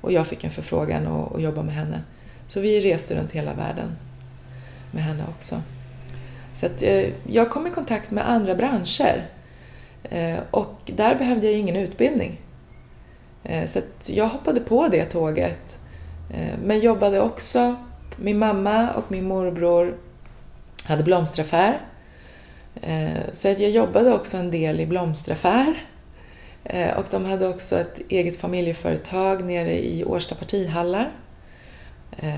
Och jag fick en förfrågan att jobba med henne. Så vi reste runt hela världen med henne också. Så att, eh, jag kom i kontakt med andra branscher eh, och där behövde jag ingen utbildning. Eh, så jag hoppade på det tåget. Eh, men jobbade också, min mamma och min morbror hade blomsteraffär. Eh, så att jag jobbade också en del i blomsteraffär. Och de hade också ett eget familjeföretag nere i Årsta partihallar.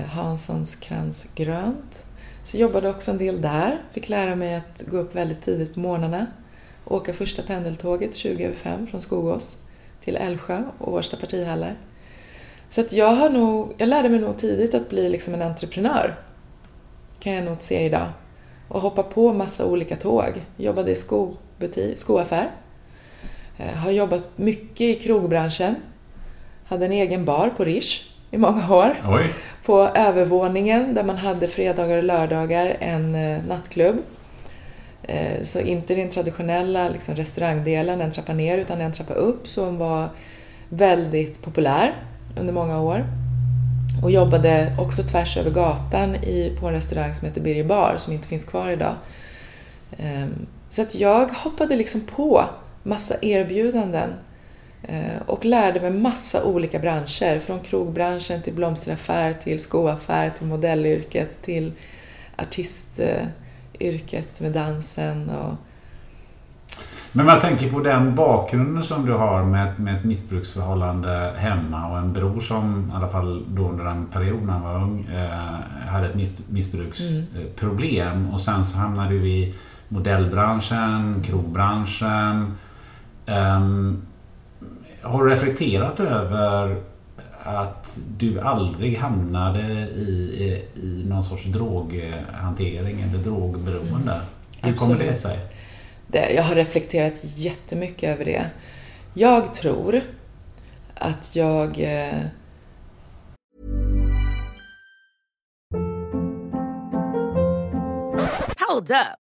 Hanssons krans grönt. Så jag jobbade också en del där. Fick lära mig att gå upp väldigt tidigt på morgnarna. Åka första pendeltåget 20 över 5 från Skogås till Älvsjö och Årsta partihallar. Så att jag, har nog, jag lärde mig nog tidigt att bli liksom en entreprenör. Kan jag nog se idag. Och hoppa på massa olika tåg. Jobbade i skobutik, skoaffär. Eh, har jobbat mycket i krogbranschen. Hade en egen bar på Rish i många år. Oj. På övervåningen där man hade fredagar och lördagar en eh, nattklubb. Eh, så inte den traditionella liksom, restaurangdelen, en trappa ner, utan en trappa upp som var väldigt populär under många år. Och jobbade också tvärs över gatan i, på en restaurang som heter Birger Bar som inte finns kvar idag. Ehm, så att jag hoppade liksom på massa erbjudanden eh, och lärde mig massa olika branscher. Från krogbranschen till blomsteraffär, till skoaffär, till modellyrket, till artist... Eh, artistyrket med dansen. Och... Men jag tänker på den bakgrunden som du har med, med ett missbruksförhållande hemma och en bror som i alla fall då under en period när han var ung eh, hade ett missbruksproblem. Mm. Och sen så hamnade du i modellbranschen, krogbranschen. Um, har du reflekterat över att du aldrig hamnade i, i någon sorts droghantering eller drogberoende? Mm. Hur kommer det sig? Det, jag har reflekterat jättemycket över det. Jag tror att jag... Eh... Hold up.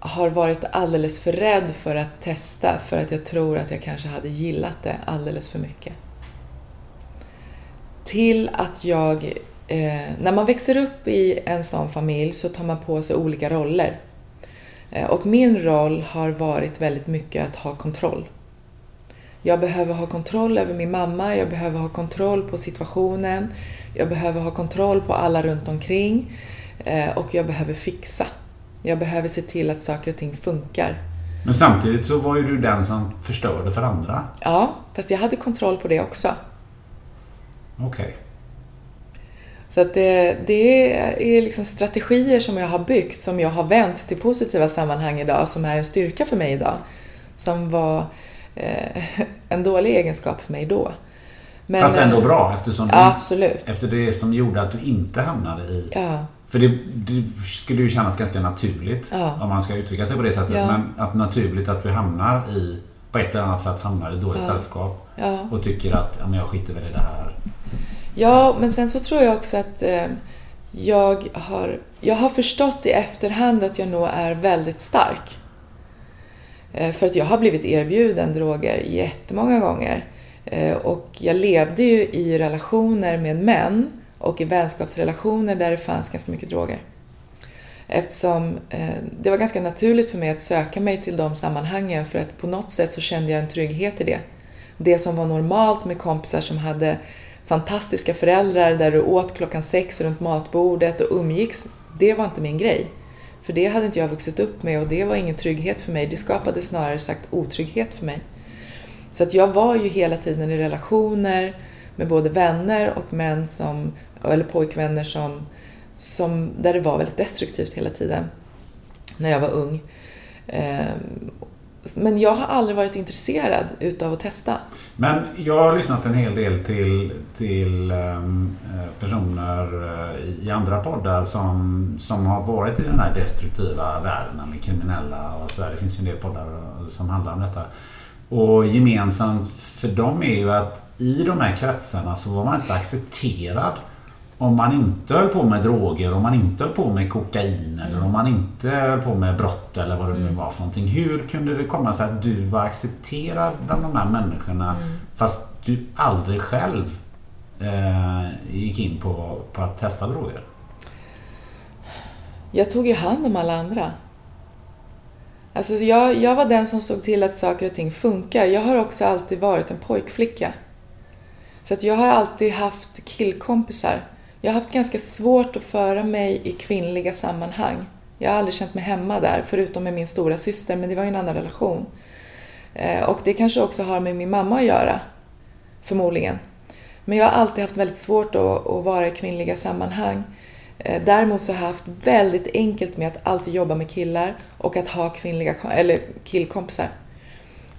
Har varit alldeles för rädd för att testa för att jag tror att jag kanske hade gillat det alldeles för mycket. Till att jag, eh, när man växer upp i en sån familj så tar man på sig olika roller. Eh, och min roll har varit väldigt mycket att ha kontroll. Jag behöver ha kontroll över min mamma, jag behöver ha kontroll på situationen, jag behöver ha kontroll på alla runt omkring eh, och jag behöver fixa. Jag behöver se till att saker och ting funkar. Men samtidigt så var ju du den som förstörde för andra. Ja, fast jag hade kontroll på det också. Okej. Okay. Så att det, det är liksom strategier som jag har byggt, som jag har vänt till positiva sammanhang idag, som är en styrka för mig idag. Som var eh, en dålig egenskap för mig då. Men, Fast ändå bra eftersom ja, absolut. efter det som gjorde att du inte hamnade i ja. För det, det, skulle ju kännas ganska naturligt ja. om man ska uttrycka sig på det sättet. Ja. Men att naturligt att du hamnar i, på ett eller annat sätt hamnar i dåligt ja. sällskap. Och tycker att ja, men jag skiter väl i det här. Ja, men sen så tror jag också att eh, jag, har, jag har förstått i efterhand att jag nog är väldigt stark. Eh, för att jag har blivit erbjuden droger jättemånga gånger. Eh, och jag levde ju i relationer med män och i vänskapsrelationer där det fanns ganska mycket droger. Eftersom eh, det var ganska naturligt för mig att söka mig till de sammanhangen för att på något sätt så kände jag en trygghet i det. Det som var normalt med kompisar som hade fantastiska föräldrar där du åt klockan sex runt matbordet och umgicks, det var inte min grej. För det hade inte jag vuxit upp med och det var ingen trygghet för mig. Det skapade snarare sagt otrygghet för mig. Så att jag var ju hela tiden i relationer med både vänner och män som eller pojkvänner som, som, där det var väldigt destruktivt hela tiden när jag var ung. Ehm, men jag har aldrig varit intresserad utav att testa. Men jag har lyssnat en hel del till, till ehm, eh, personer eh, i andra poddar som, som har varit i den här destruktiva världen, eller kriminella och sådär. Det finns ju en del poddar eh, som handlar om detta. Och gemensamt för dem är ju att i de här kretsarna så var man inte accepterad om man inte höll på med droger, om man inte höll på med kokain eller om man inte höll på med brott eller vad det nu Mm. var för någonting. Hur kunde det komma sig att du var accepterad bland de här människorna Mm. fast du aldrig själv eh, gick in på, på att testa droger? Jag tog ju hand om alla andra. Alltså jag, jag var den som såg till att saker och ting funkar. Jag har också alltid varit en pojkflicka. Så att jag har alltid haft killkompisar. Jag har haft ganska svårt att föra mig i kvinnliga sammanhang. Jag har aldrig känt mig hemma där, förutom med min stora syster, men det var ju en annan relation. Eh, och det kanske också har med min mamma att göra, förmodligen. Men jag har alltid haft väldigt svårt att, vara i kvinnliga sammanhang. Eh, däremot så har jag haft väldigt enkelt med att alltid jobba med killar och att ha kvinnliga, eller killkompisar.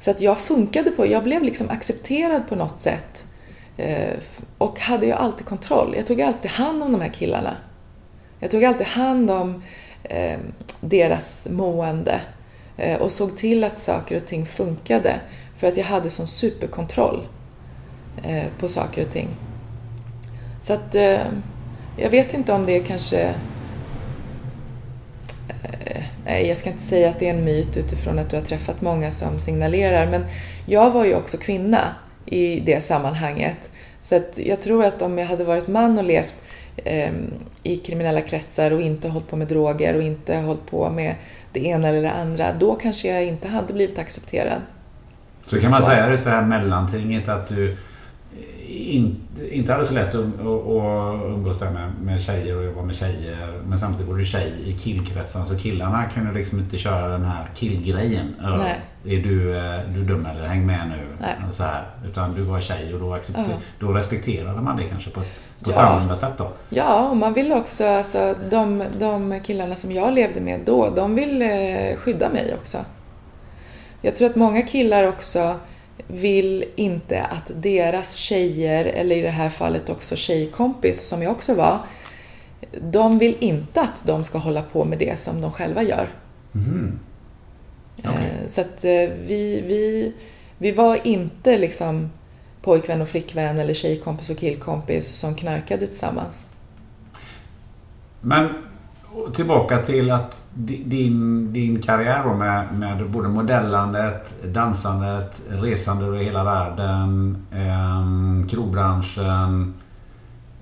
Så att jag funkade på, jag blev liksom accepterad på något sätt. Eh, och hade ju alltid kontroll. Jag tog alltid hand om de här killarna. Jag tog alltid hand om eh, deras mående eh, och såg till att saker och ting funkade för att jag hade sån superkontroll eh, på saker och ting. Så att eh, jag vet inte om det kanske... eh, Nej, jag ska inte säga att det är en myt utifrån att du har träffat många som signalerar, men jag var ju också kvinna i det sammanhanget. Så att jag tror att om jag hade varit man och levt eh, i kriminella kretsar och inte hållit på med droger och inte hållit på med det ena eller det andra, då kanske jag inte hade blivit accepterad. Så kan man Så. säga just det här mellantinget att du in, inte hade så lätt att, umgås där med, med tjejer och jobba med tjejer. Men samtidigt var du tjej i killkretsen så killarna kunde liksom inte köra den här killgrejen. Nej. Är du, eh, du dum eller häng med nu? Nej. Så här. Utan du var tjej och då, accepter, Ja. då respekterade man det kanske på, ett- på ett Ja. annorlunda sätt då. Ja, och man vill också, alltså de, de killarna som jag levde med då, de vill eh, skydda mig också. Jag tror att många killar också vill inte att deras tjejer, eller i det här fallet också tjejkompis som jag också var, de vill inte att de ska hålla på med det som de själva gör. Okej. Eh, Så att eh, vi, vi, vi var inte liksom pojkvän och flickvän eller tjejkompis och killkompis som knarkade tillsammans. Men tillbaka till att din, din karriär då med, med både modellandet, dansandet, resande över hela världen, eh, krogbranschen.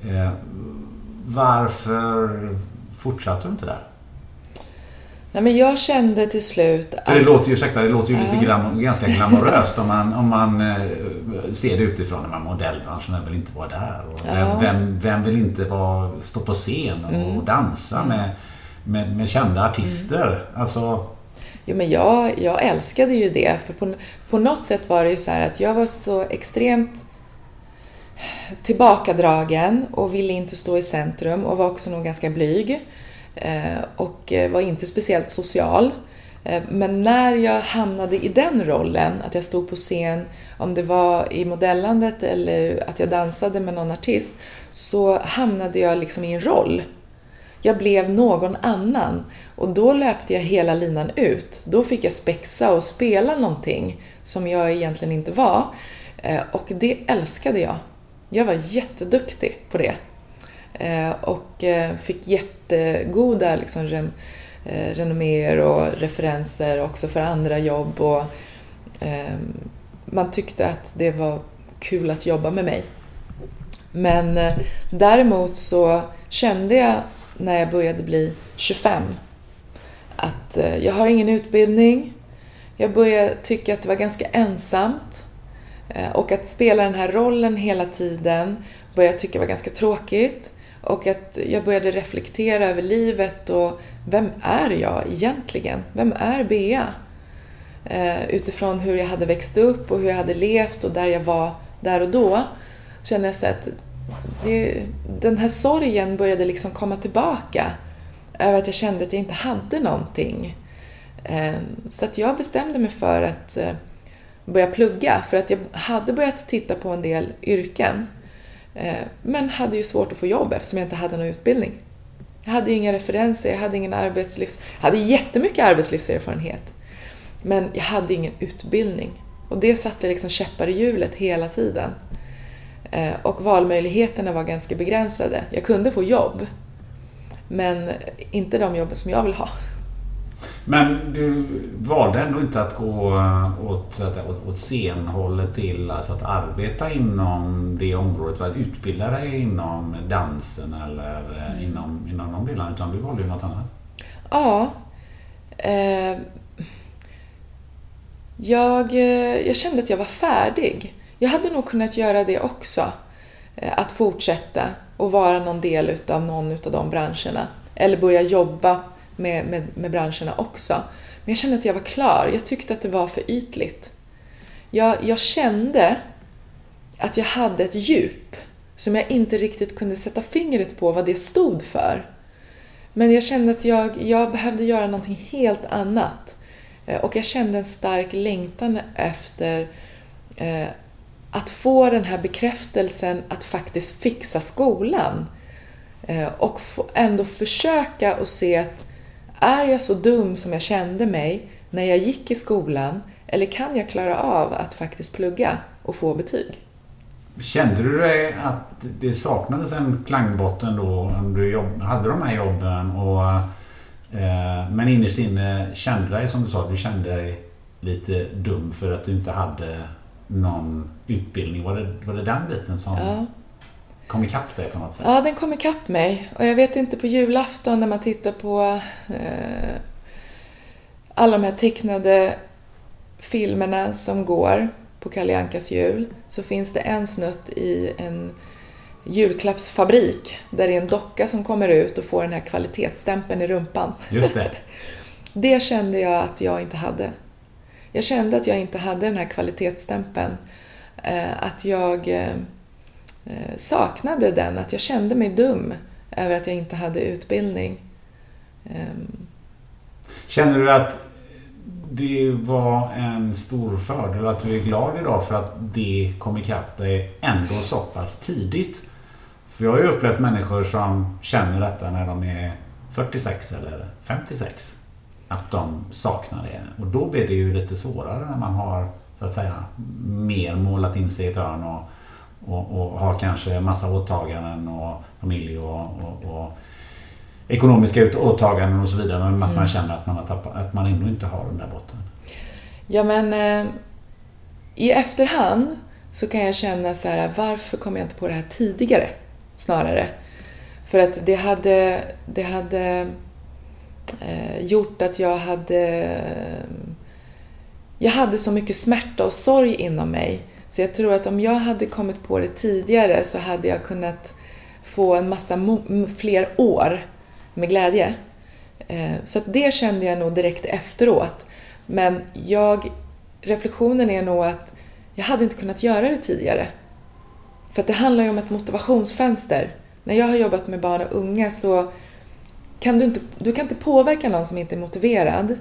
Eh, varför fortsatte du inte där? Nej, men jag kände till slut För det att... låter ju, ursäkta, det låter ju lite glam, ganska glamoröst om man, om man eh, ser det utifrån. Men modellbranschen vill inte vara där. Och. Mm. vem, vem, vem vill inte vara, stå på scen och dansa med, med, med kända artister? Alltså, Jo, men jag, jag älskade ju det. För på, på något sätt var det ju så här att jag var så extremt tillbakadragen och ville inte stå i centrum och var också nog ganska blyg. Eh, och var inte speciellt social. Eh, Men när jag hamnade i den rollen, att jag stod på scen, om det var i modellandet eller att jag dansade med någon artist, så hamnade jag liksom i en roll. Jag blev någon annan och då löpte jag hela linan ut. Då fick jag spexa och spela någonting som jag egentligen inte var. Eh, och det älskade jag. Jag var jätteduktig på det. Eh, och eh, fick jättegoda liksom, rem- renomméer och referenser också för andra jobb. Och, ehm, man tyckte att det var kul att jobba med mig. Men däremot så kände jag när jag började bli 25 att eh, jag har ingen utbildning. Jag började tycka att det var ganska ensamt. Eh, och att spela den här rollen hela tiden började jag tycka var ganska tråkigt. Och att jag började reflektera över livet och vem är jag egentligen? Vem är Bea? Eh, utifrån hur jag hade växt upp och hur jag hade levt och där jag var där och då kände jag så att det, den här sorgen började liksom komma tillbaka över att jag kände att jag inte hade någonting. Ehm, så att jag bestämde mig för att eh, börja plugga för att jag hade börjat titta på en del yrken eh, men hade ju svårt att få jobb eftersom jag inte hade någon utbildning. Jag hade inga referenser, jag hade ingen arbetslivs... Jag hade jättemycket arbetslivserfarenhet men jag hade ingen utbildning. Och det satte liksom käppar i hjulet hela tiden. Eh, Och valmöjligheterna var ganska begränsade. Jag kunde få jobb, men inte de jobben som jag vill ha. Men du valde ändå inte att gå eh, åt, åt, åt scenhållet till alltså att arbeta inom det området, att utbilda dig inom dansen eller mm. inom, inom de delarna, utan du valde ju något annat. Ja. Eh, jag, eh, jag kände att jag var färdig. Jag hade nog kunnat göra det också. Eh, att fortsätta och vara någon del utav någon utav de branscherna. Eller börja jobba med, med, med branscherna också. Men jag kände att jag var klar. Jag tyckte att det var för ytligt. Jag, jag kände att jag hade ett djup som jag inte riktigt kunde sätta fingret på vad det stod för. Men jag kände att jag, jag behövde göra någonting helt annat. Eh, och jag kände en stark längtan efter eh, att få den här bekräftelsen att faktiskt fixa skolan. Eh, och ändå försöka och se att är jag så dum som jag kände mig när jag gick i skolan eller kan jag klara av att faktiskt plugga och få betyg? Kände du dig att det saknades en klangbotten då? Om du jobb, hade de här jobben och eh, men innerst inne kände dig som du sa, du kände dig lite dum för att du inte hade någon utbildning. Var det, var det den biten som Ja. kom ikapp dig på något sätt? Ja, den kom ikapp mig. Och jag vet inte, på julafton när man tittar på eh, alla de här tecknade filmerna som går på Kalle Ankas jul så finns det en snutt i en julklappsfabrik där det är en docka som kommer ut och får den här kvalitetsstämpeln i rumpan. Just det. det kände jag att jag inte hade. Jag kände att jag inte hade den här kvalitetsstämpeln. Eh, att jag eh, eh, saknade den, att jag kände mig dum över att jag inte hade utbildning. Ehm. Känner du att det var en stor fördel att du är glad idag för att det kom ikapp dig ändå så pass tidigt? För jag har ju upplevt människor som känner detta när de är 46 eller 56. Att de saknar det. Och då blir det ju lite svårare när man har så att säga mer målat in sig i ett hörn och, och, och har kanske massa åtaganden och familj och, och, och ekonomiska åtaganden och så vidare. Men att mm. man känner att man, har tappat, att man ändå inte har den där botten. Ja men eh, i efterhand så kan jag känna så här, varför kom jag inte på det här tidigare? Snarare. För att det hade, det hade eh, gjort att jag hade jag hade så mycket smärta och sorg inom mig. Så jag tror att om jag hade kommit på det tidigare så hade jag kunnat få en massa fler år med glädje. Eh, så att det kände jag nog direkt efteråt. Men jag, reflektionen är nog att jag hade inte kunnat göra det tidigare. För att det handlar ju om ett motivationsfönster. När jag har jobbat med barn och unga så kan du inte, du kan inte påverka någon som inte är motiverad.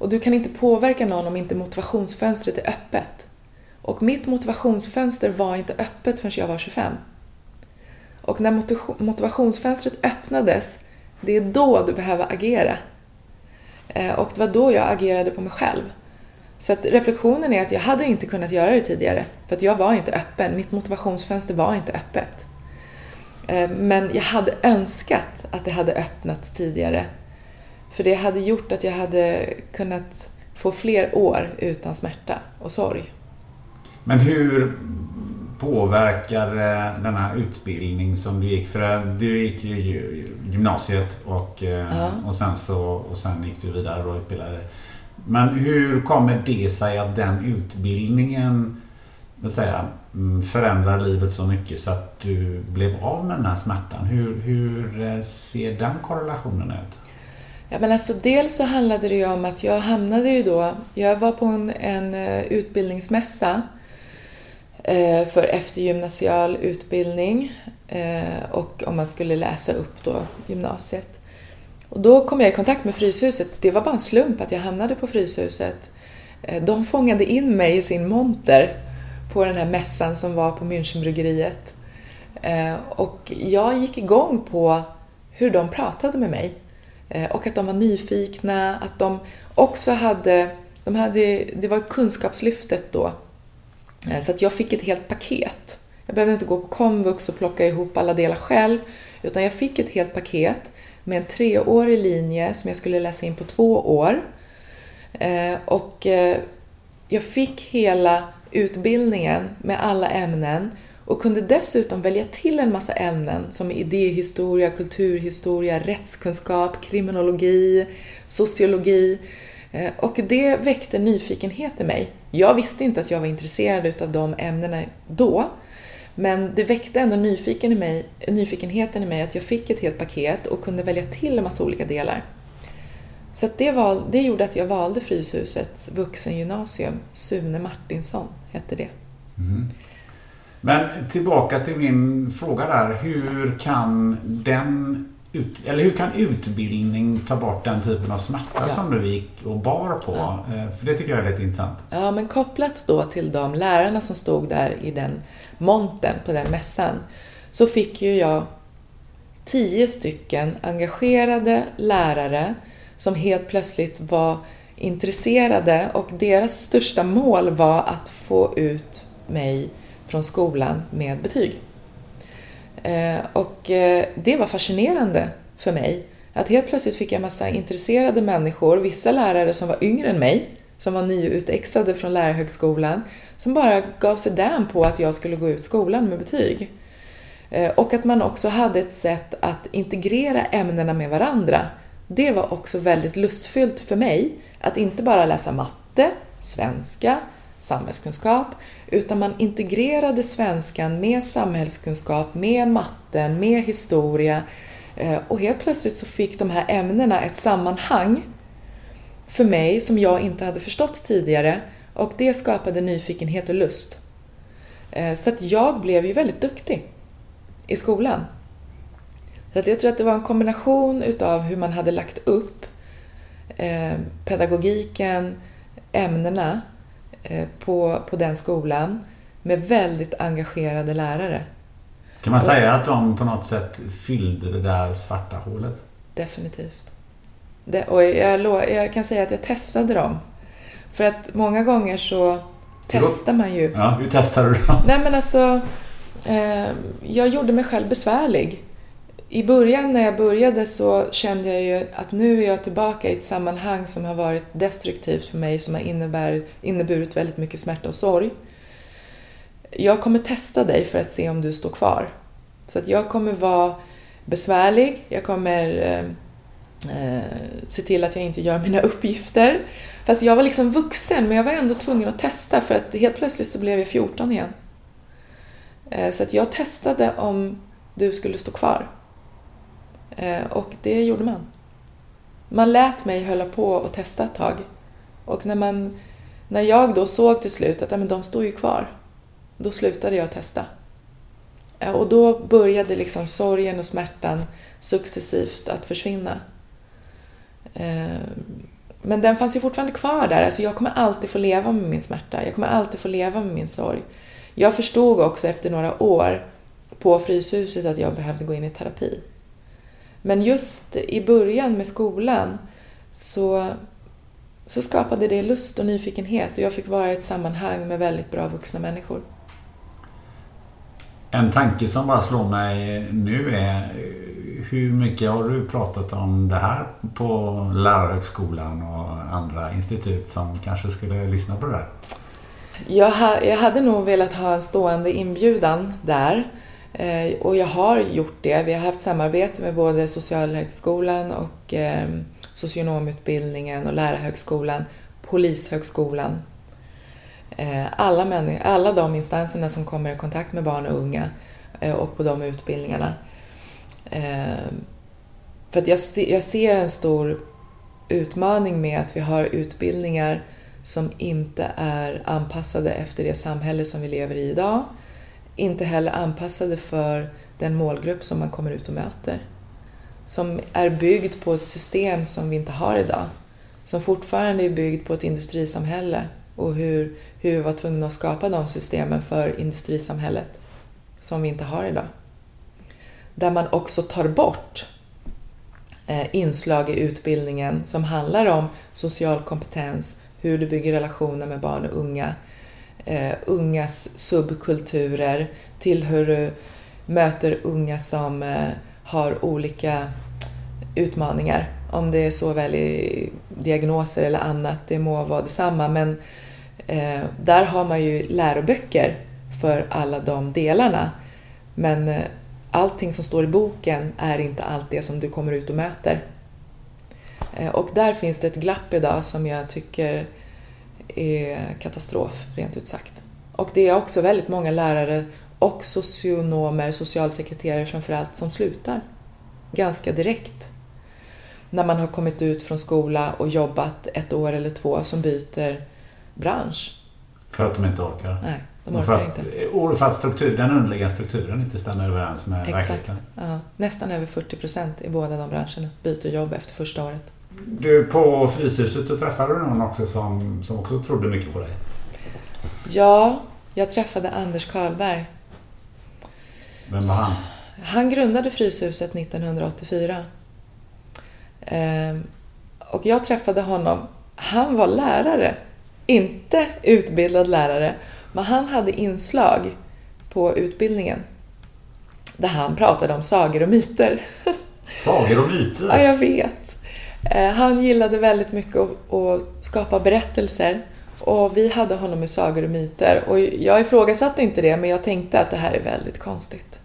Och du kan inte påverka någon om inte motivationsfönstret är öppet. Och mitt motivationsfönster var inte öppet förrän jag var 25. Och när motivationsfönstret öppnades, det är då du behöver agera. Eh, och det var då jag agerade på mig själv. Så att reflektionen är att jag hade inte kunnat göra det tidigare, för att jag var inte öppen. Mitt motivationsfönster var inte öppet. Eh, men jag hade önskat att det hade öppnats tidigare. För det hade gjort att jag hade kunnat få fler år utan smärta och sorg. Men hur påverkade denna utbildning som du gick? För du gick ju gymnasiet och, eh, ja. och, sen, så, och sen gick du vidare och utbildade Men hur kommer det sig att den utbildningen vill säga, mm, förändrar livet så mycket så att du blev av med den här smärtan? Hur, hur eh, ser den korrelationen ut? Ja, men alltså, dels så handlade det ju om att jag hamnade ju då, jag var på en, en eh, utbildningsmässa eh, för eftergymnasial utbildning eh, och om man skulle läsa upp då gymnasiet. Och då kom jag i kontakt med Fryshuset. Det var bara en slump att jag hamnade på Fryshuset. Eh, de fångade in mig i sin monter på den här mässan som var på Münchenbryggeriet. Eh, och jag gick igång på hur de pratade med mig. Eh, och att de var nyfikna, att de också hade, de hade det var kunskapslyftet då. Eh, så att jag fick ett helt paket. Jag behövde inte gå på komvux och plocka ihop alla delar själv, utan jag fick ett helt paket med en treårig linje som jag skulle läsa in på två år. Eh, och jag fick hela utbildningen med alla ämnen och kunde dessutom välja till en massa ämnen som idéhistoria, kulturhistoria, rättskunskap, kriminologi, sociologi. Eh, och det väckte nyfikenhet i mig. Jag visste inte att jag var intresserad av de ämnena då, men det väckte ändå nyfiken i mig, nyfikenheten i mig att jag fick ett helt paket och kunde välja till en massa olika delar. Så det, val, det gjorde att jag valde Fryshusets vuxengymnasium. Sune Martinsson hette det. Mm. Men tillbaka till min fråga där. Hur kan den eller hur kan utbildning ta bort den typen av smärta ja. som du gick och bar på? Ja. Eh, för det tycker jag är lite intressant. Ja, men kopplat då till de lärarna som stod där i den monten på den mässan så fick ju jag tio stycken engagerade lärare som helt plötsligt var intresserade och deras största mål var att få ut mig från skolan med betyg. Eh, och eh, det var fascinerande för mig. Att helt plötsligt fick jag massa intresserade människor, vissa lärare som var yngre än mig, som var nyutexade från lärarhögskolan, som bara gav sig den på att jag skulle gå ut skolan med betyg. Eh, och att man också hade ett sätt att integrera ämnena med varandra. Det var också väldigt lustfyllt för mig, att inte bara läsa matte svenska, samhällskunskap, utan man integrerade svenskan med samhällskunskap, med matten, med historia eh, och helt plötsligt så fick de här ämnena ett sammanhang för mig som jag inte hade förstått tidigare och det skapade nyfikenhet och lust. Eh, så att jag blev ju väldigt duktig i skolan. Så att jag tror att det var en kombination utav hur man hade lagt upp eh, pedagogiken, ämnena på, på den skolan med väldigt engagerade lärare. Kan man säga att de på något sätt fyllde det där svarta hålet? Definitivt. Det, och jag, jag kan säga att jag testade dem. För att många gånger så testar man ju. Ja, hur testar du då? Nej men alltså, eh, jag gjorde mig själv besvärlig. I början när jag började så kände jag ju att nu är jag tillbaka i ett sammanhang som har varit destruktivt för mig, som har innebär, inneburit väldigt mycket smärta och sorg. Jag kommer testa dig för att se om du står kvar. Så att jag kommer vara besvärlig, jag kommer eh, eh, se till att jag inte gör mina uppgifter. Fast jag var liksom vuxen, men jag var ändå tvungen att testa för att helt plötsligt så blev jag 14 igen. Eh, så att jag testade om du skulle stå kvar. Eh, och det gjorde man. Man lät mig hålla på och testa ett tag. Och när, man, när jag då såg till slut att ja, men de står ju kvar, då slutade jag testa. Eh, och då började liksom sorgen och smärtan successivt att försvinna. Eh, men den fanns ju fortfarande kvar där. Alltså jag kommer alltid få leva med min smärta. Jag kommer alltid få leva med min sorg. Jag förstod också efter några år på Fryshuset att jag behövde gå in i terapi. Men just i början med skolan så, så skapade det lust och nyfikenhet och jag fick vara i ett sammanhang med väldigt bra vuxna människor. En tanke som bara slår mig nu är hur mycket har du pratat om det här på Lärarhögskolan och andra institut som kanske skulle lyssna på det här? Jag, ha, jag hade nog velat ha en stående inbjudan där Eh, och jag har gjort det. Vi har haft samarbete med både Socialhögskolan och eh, socionomutbildningen och Lärarhögskolan, Polishögskolan. Eh, alla, alla de instanserna som kommer i kontakt med barn och unga eh, och på de utbildningarna Eh, för att jag, jag ser en stor utmaning med att vi har utbildningar som inte är anpassade efter det samhälle som vi lever i idag. Inte heller anpassade för den målgrupp som man kommer ut och möter. Som är byggd på ett system som vi inte har idag. Som fortfarande är byggd på ett industrisamhälle och hur, hur vi var tvungna att skapa de systemen för industrisamhället som vi inte har idag där man också tar bort eh, inslag i utbildningen som handlar om social kompetens, hur du bygger relationer med barn och unga, eh, ungas subkulturer, till hur du möter unga som eh, har olika utmaningar. Om det är såväl i diagnoser eller annat, det må vara detsamma, men eh, där har man ju läroböcker för alla de delarna. Men eh, allting som står i boken är inte allt det som du kommer ut och möter. Eh, och där finns det ett glapp idag som jag tycker är katastrof, rent ut sagt. Och det är också väldigt många lärare och socionomer, socialsekreterare framförallt, som slutar ganska direkt. När man har kommit ut från skola och jobbat ett år eller två som byter bransch. För att de inte orkar? Nej. De orkar för att, inte. För att struktur, den underliggande strukturen inte stämmer överens med Exakt. verkligheten. Ja, nästan över 40 procent i båda de branscherna byter jobb efter första året. Du, på Fryshuset så träffade du någon också som, som också trodde mycket på dig? Ja, jag träffade Anders Karlberg. Vem var han? Han grundade Fryshuset 1984. Ehm, och jag träffade honom. Han var lärare, inte utbildad lärare. Men han hade inslag på utbildningen där han pratade om sagor och myter. Sagor och myter? ja, jag vet. Eh, han gillade väldigt mycket att skapa berättelser och vi hade honom i sagor och myter och jag ifrågasatte inte det men jag tänkte att det här är väldigt konstigt.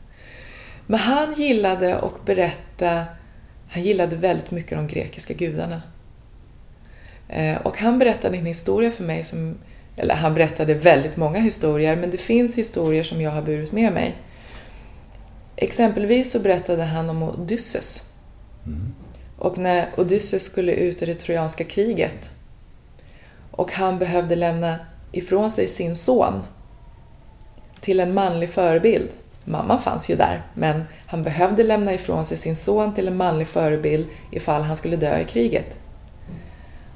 Men han gillade att berätta, han gillade väldigt mycket de grekiska gudarna. Eh, och han berättade en historia för mig som, eller han berättade väldigt många historier, men det finns historier som jag har burit med mig. Exempelvis så berättade han om Odysseus. Mm. Och när Odysseus skulle ut i det trojanska kriget och han behövde lämna ifrån sig sin son till en manlig förebild. Mamman fanns ju där, men han behövde lämna ifrån sig sin son till en manlig förebild ifall han skulle dö i kriget.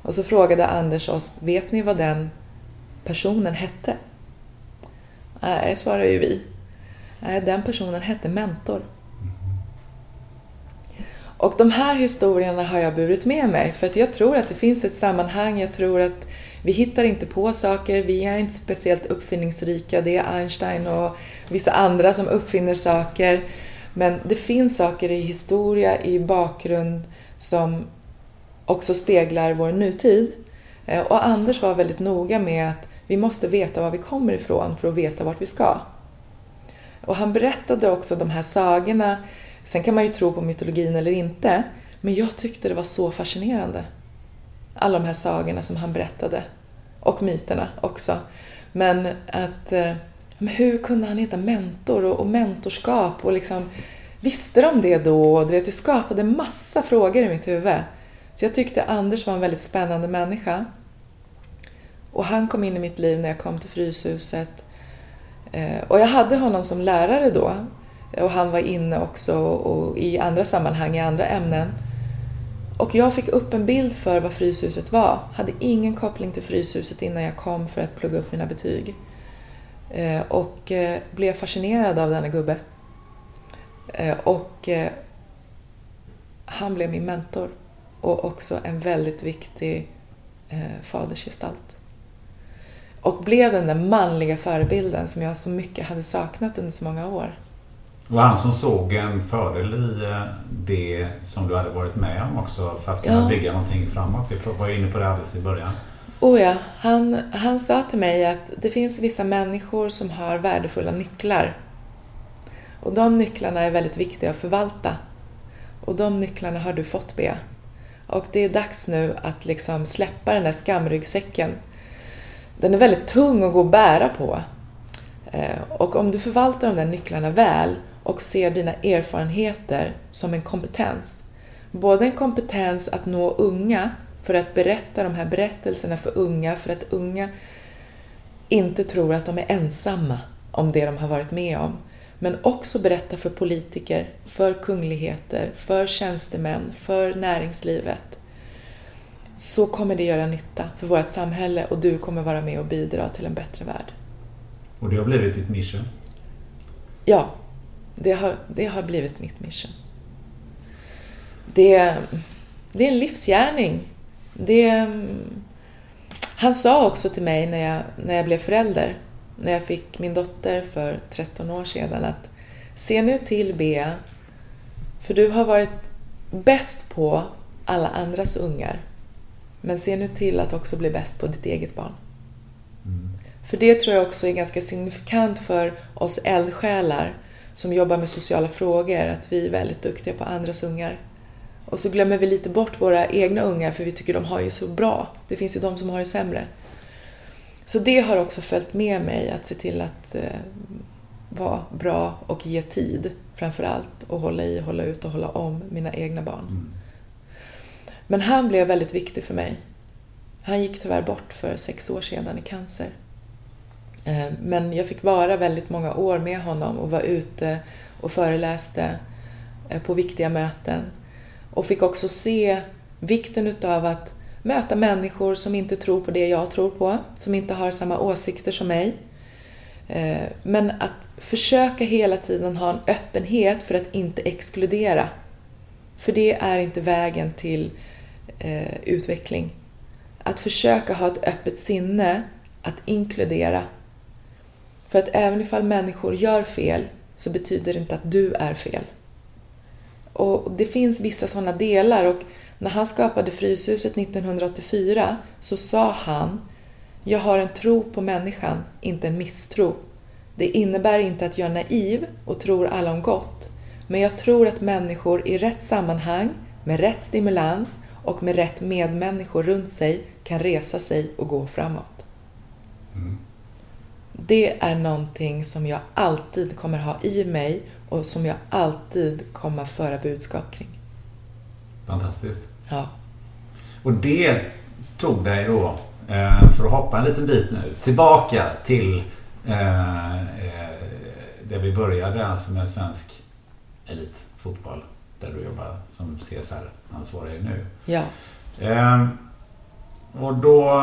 Och så frågade Anders oss, vet ni vad den personen hette? Nej, svarade ju vi. Nej, den personen hette mentor. Och de här historierna har jag burit med mig för att jag tror att det finns ett sammanhang. Jag tror att vi hittar inte på saker, vi är inte speciellt uppfinningsrika. Det är Einstein och vissa andra som uppfinner saker. Men det finns saker i historia, i bakgrund som också speglar vår nutid. Eh, och Anders var väldigt noga med att vi måste veta var vi kommer ifrån för att veta vart vi ska. Och han berättade också de här sagorna. Sen kan man ju tro på mytologin eller inte, men jag tyckte det var så fascinerande. Alla de här sagorna som han berättade. Och myterna också. Men att eh, men hur kunde han heta mentor och, och mentorskap och liksom Visste de det då? Du vet, det skapade massa frågor i mitt huvud. Så jag tyckte Anders var en väldigt spännande människa. Och han kom in i mitt liv när jag kom till Fryshuset. Eh, och jag hade honom som lärare då. Och han var inne också och i andra sammanhang, i andra ämnen. Och jag fick upp en bild för vad Fryshuset var. Hade ingen koppling till Fryshuset innan jag kom för att plugga upp mina betyg. Eh, och eh, blev fascinerad av denna gubbe. Eh, och han blev min mentor och också en väldigt viktig fadersgestalt. Och blev den där manliga förebilden som jag så mycket hade saknat under så många år. Och han som såg en fördel i eh, det som du hade varit med om också för att kunna ja. bygga någonting framåt. Vi var inne på det alldeles i början. Oh ja, han, han sa till mig att det finns vissa människor som har värdefulla nycklar. Och de nycklarna är väldigt viktiga att förvalta. Och de nycklarna har du fått, Bea. Och det är dags nu att liksom släppa den där skamryggsäcken den är väldigt tung att gå och bära på. Eh, och om du förvaltar de där nycklarna väl och ser dina erfarenheter som en kompetens, både en kompetens att nå unga för att berätta de här berättelserna för unga, för att unga inte tror att de är ensamma om det de har varit med om. Men också berätta för politiker, för kungligheter, för tjänstemän, för näringslivet så kommer det göra nytta för vårt samhälle och du kommer vara med och bidra till en bättre värld. Och det har blivit ditt mission? Ja, det har, det har blivit mitt mission. Det, det är en livsgärning. Det, han sa också till mig när jag, när jag blev förälder, när jag fick min dotter för 13 år sedan att se nu till Bea, för du har varit bäst på alla andras ungar. Men se nu till att också bli bäst på ditt eget barn. Mm. För det tror jag också är ganska signifikant för oss eldsjälar som jobbar med sociala frågor, att vi är väldigt duktiga på andras ungar. Och så glömmer vi lite bort våra egna ungar för vi tycker de har ju så bra. Det finns ju de som har det sämre. Så det har också följt med mig, att se till att eh, vara bra och ge tid framför allt och hålla i, hålla ut och hålla om mina egna barn. Mm. Men han blev väldigt viktig för mig. Han gick tyvärr bort för sex år sedan i cancer. Eh, men jag fick vara väldigt många år med honom och var ute och föreläste eh, på viktiga möten. Och fick också se vikten utav att möta människor som inte tror på det jag tror på, som inte har samma åsikter som mig. Eh, men att försöka hela tiden ha en öppenhet för att inte exkludera. För det är inte vägen till utveckling. Att försöka ha ett öppet sinne, att inkludera. För att även ifall människor gör fel så betyder det inte att du är fel. Och Det finns vissa sådana delar och när han skapade Fryshuset 1984 så sa han Jag har en tro på människan, inte en misstro. Det innebär inte att jag är naiv och tror alla om gott. Men jag tror att människor i rätt sammanhang, med rätt stimulans och med rätt medmänniskor runt sig kan resa sig och gå framåt. Mm. Det är någonting som jag alltid kommer ha i mig och som jag alltid kommer föra budskap kring. Fantastiskt. Ja. Och det tog dig då, eh, för att hoppa en liten bit nu, tillbaka till eh, eh, där vi började, alltså med svensk elitfotboll. Där du jobbar som CSR-ansvarig nu. Ja. Och då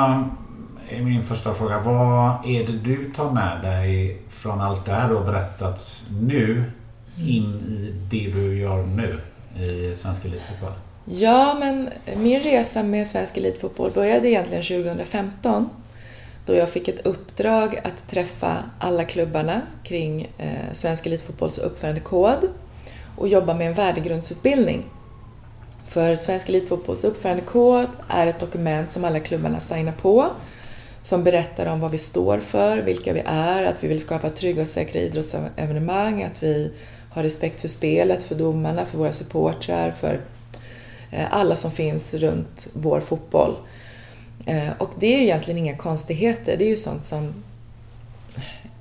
är min första fråga, vad är det du tar med dig från allt det här du har berättat nu in i det du gör nu i svensk elitfotboll? Ja, men min resa med svensk elitfotboll började egentligen 2015 då jag fick ett uppdrag att träffa alla klubbarna kring eh, svensk elitfotbolls uppförandekod och jobba med en värdegrundsutbildning. För svensk elitfotbolls uppförandekod är ett dokument som alla klubbarna signar på som berättar om vad vi står för, vilka vi är, att vi vill skapa trygga och säkra idrottsevenemang, att vi har respekt för spelet, för domarna, för våra supportrar, för eh, alla som finns runt vår fotboll. Eh, och det är ju egentligen inga konstigheter, det är ju sånt som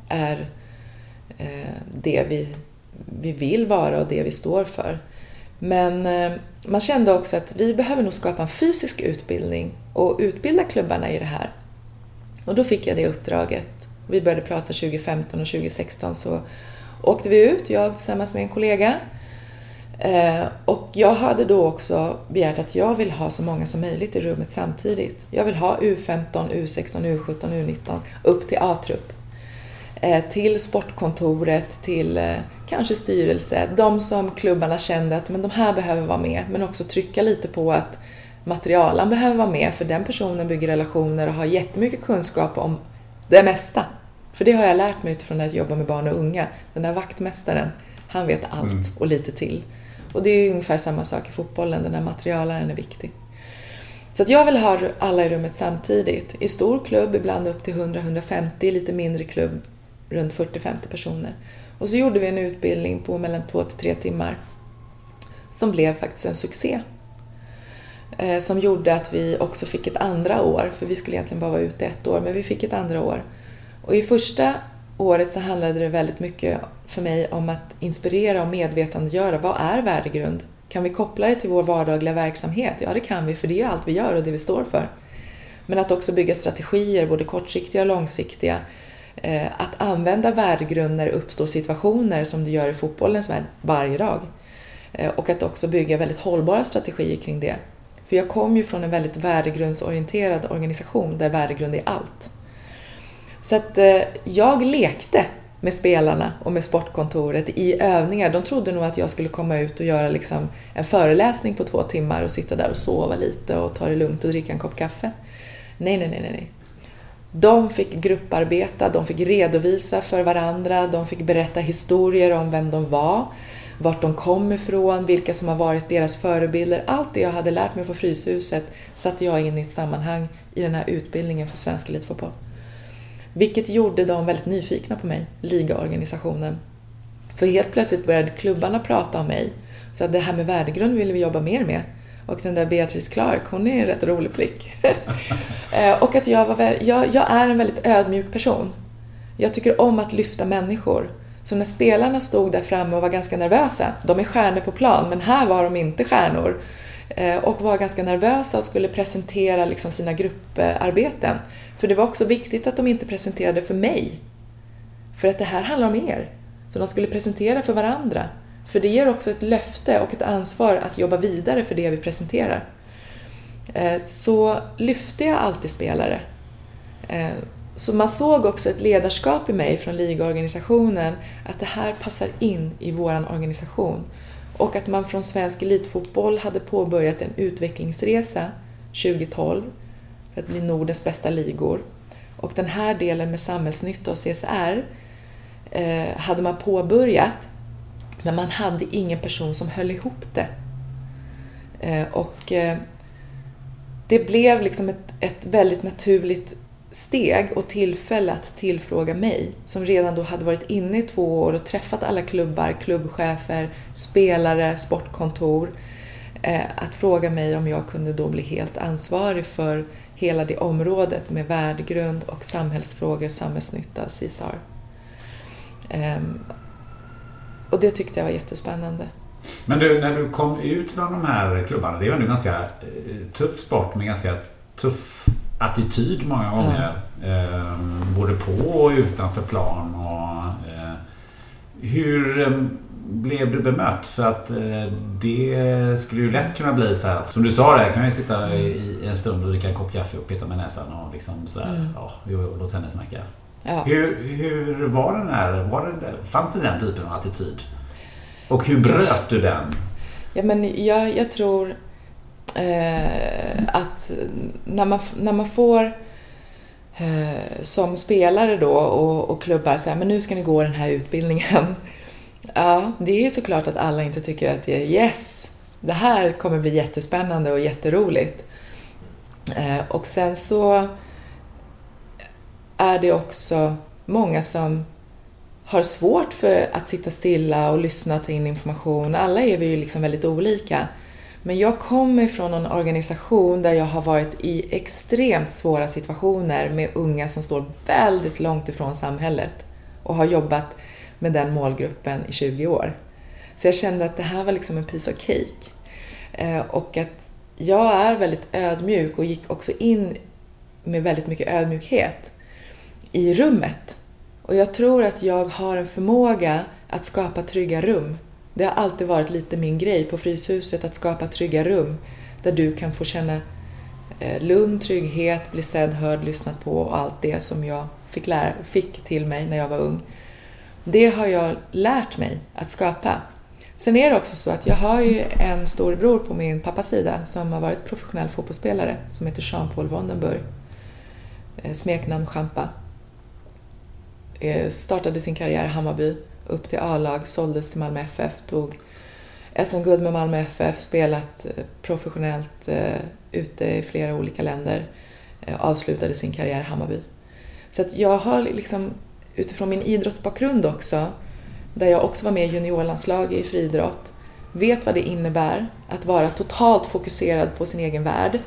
är eh, det vi, vi vill vara och det vi står för. Men man kände också att vi behöver nog skapa en fysisk utbildning och utbilda klubbarna i det här. Och då fick jag det uppdraget. Vi började prata 2015 och 2016 så åkte vi ut, jag tillsammans med en kollega. Eh, och jag hade då också begärt att jag vill ha så många som möjligt i rummet samtidigt. Jag vill ha U15, U16, U17, U19 upp till A-trupp. Eh, till sportkontoret, till eh, kanske styrelse. De som klubbarna kände att men de här behöver vara med, men också trycka lite på att materialen behöver vara med för den personen bygger relationer och har jättemycket kunskap om det mesta. För det har jag lärt mig utifrån att jobba med barn och unga. Den där vaktmästaren, han vet allt mm. och lite till. Och det är ungefär samma sak i fotbollen, den där materialaren är viktig. Så att jag vill ha alla i rummet samtidigt. I stor klubb ibland upp till 100-150, lite mindre klubb runt 40-50 personer. Och så gjorde vi en utbildning på mellan 2 till 3 timmar som blev faktiskt en succé. Eh, som gjorde att vi också fick ett andra år, för vi skulle egentligen bara vara ute ett år, men vi fick ett andra år. Och i första året så handlade det väldigt mycket för mig om att inspirera och medvetandegöra. Vad är värdegrund? Kan vi koppla det till vår vardagliga verksamhet? Ja, det kan vi, för det är allt vi gör och det vi står för. Men att också bygga strategier, både kortsiktiga och långsiktiga. Eh, att använda värdegrund när det uppstår situationer som du gör i fotbollens värld varje dag. Eh, och att också bygga väldigt hållbara strategier kring det. För jag kom ju från en väldigt värdegrundsorienterad organisation där värdegrund är allt. Så att eh, jag lekte med spelarna och med sportkontoret i övningar. De trodde nog att jag skulle komma ut och göra liksom en föreläsning på två timmar och sitta där och sova lite och ta det lugnt och dricka en kopp kaffe. Nej, nej, nej, nej. De fick grupparbeta, de fick redovisa för varandra, de fick berätta historier om vem de var vart de kom ifrån, vilka som har varit deras förebilder. Allt det jag hade lärt mig på Fryshuset satte jag in i ett sammanhang i den här utbildningen för svensk elitfotboll. Vilket gjorde dem väldigt nyfikna på mig, ligaorganisationen. För helt plötsligt började klubbarna prata om mig. Så att det här med värdegrund vill vi jobba mer med. Och den där Beatrice Clark, hon är en rätt rolig prick. Eh, och att jag, var, jag, jag är en väldigt ödmjuk person. Jag tycker om att lyfta människor. Så när spelarna stod där framme och var ganska nervösa, de är stjärnor på plan, men här var de inte stjärnor, eh, och var ganska nervösa och skulle presentera liksom sina grupparbeten. För det var också viktigt att de inte presenterade för mig. För att det här handlar om er. Så de skulle presentera för varandra. För det ger också ett löfte och ett ansvar att jobba vidare för det vi presenterar. Eh, så lyfte jag alltid spelare. Eh, så man såg också ett ledarskap i mig från ligaorganisationen, att det här passar in i vår organisation. Och att man från svensk elitfotboll hade påbörjat en utvecklingsresa 2012 för att bli Nordens bästa ligor. Och den här delen med samhällsnytta och CSR eh, hade man påbörjat, men man hade ingen person som höll ihop det. Eh, och eh, det blev liksom ett, ett väldigt naturligt steg och tillfälle att tillfråga mig, som redan då hade varit inne i två år och träffat alla klubbar, klubbchefer, spelare, sportkontor eh, att fråga mig om jag kunde då bli helt ansvarig för hela det området med värdegrund och samhällsfrågor, samhällsnytta, CSR. Ehm, och det tyckte jag var jättespännande. Men du, när du kom ut från de här klubbarna, det var ju eh, en ganska tuff sport med ganska tuff attityd många gånger. Eh, både på och utanför plan. Och, eh, hur eh, blev du bemött? För att eh, det skulle ju lätt kunna bli så här. Som du sa där, kan ju sitta i, en stund och dricka en kopp kaffe och peta med näsan och liksom sådär. Mm. Ja, jo, låt henne snacka. Ja. Hur, hur var den där, var det, fanns det den typen av attityd? Och hur bröt du den? Ja, men jag, jag tror eh, att när man, när man får eh, som spelare då och, och klubbar så men nu ska ni gå den här utbildningen. Ja, det är såklart att alla inte tycker att det är yes, det här kommer bli jättespännande och jätteroligt. Eh, och sen så är det också många som har svårt för att sitta stilla och lyssna och ta in information. Alla är vi ju liksom väldigt olika. Men jag kommer från en organisation där jag har varit i extremt svåra situationer med unga som står väldigt långt ifrån samhället och har jobbat med den målgruppen i 20 år. Så jag kände att det här var liksom en piece of cake. Eh, och att jag är väldigt ödmjuk och gick också in med väldigt mycket ödmjukhet i rummet. Och jag tror att jag har en förmåga att skapa trygga rum. Det har alltid varit lite min grej på Fryshuset, att skapa trygga rum där du kan få känna eh, lugn, trygghet, bli sedd, hörd, lyssnad på och allt det som jag fick, lära, fick till mig när jag var ung. Det har jag lärt mig att skapa. Sen är det också så att jag har ju en storebror på min pappas sida som har varit professionell fotbollsspelare som heter Jean-Paul Vondenburg. Eh, smeknamn Champa. Eh, startade sin karriär i Hammarby, upp till A-lag, såldes till Malmö FF, tog SM-guld med Malmö FF, spelat eh, professionellt eh, ute i flera olika länder, eh, avslutade sin karriär i Hammarby. Så att jag har liksom, utifrån min idrottsbakgrund också, där jag också var med i juniorlandslag i friidrott, vet vad det innebär att vara totalt fokuserad på sin egen värld,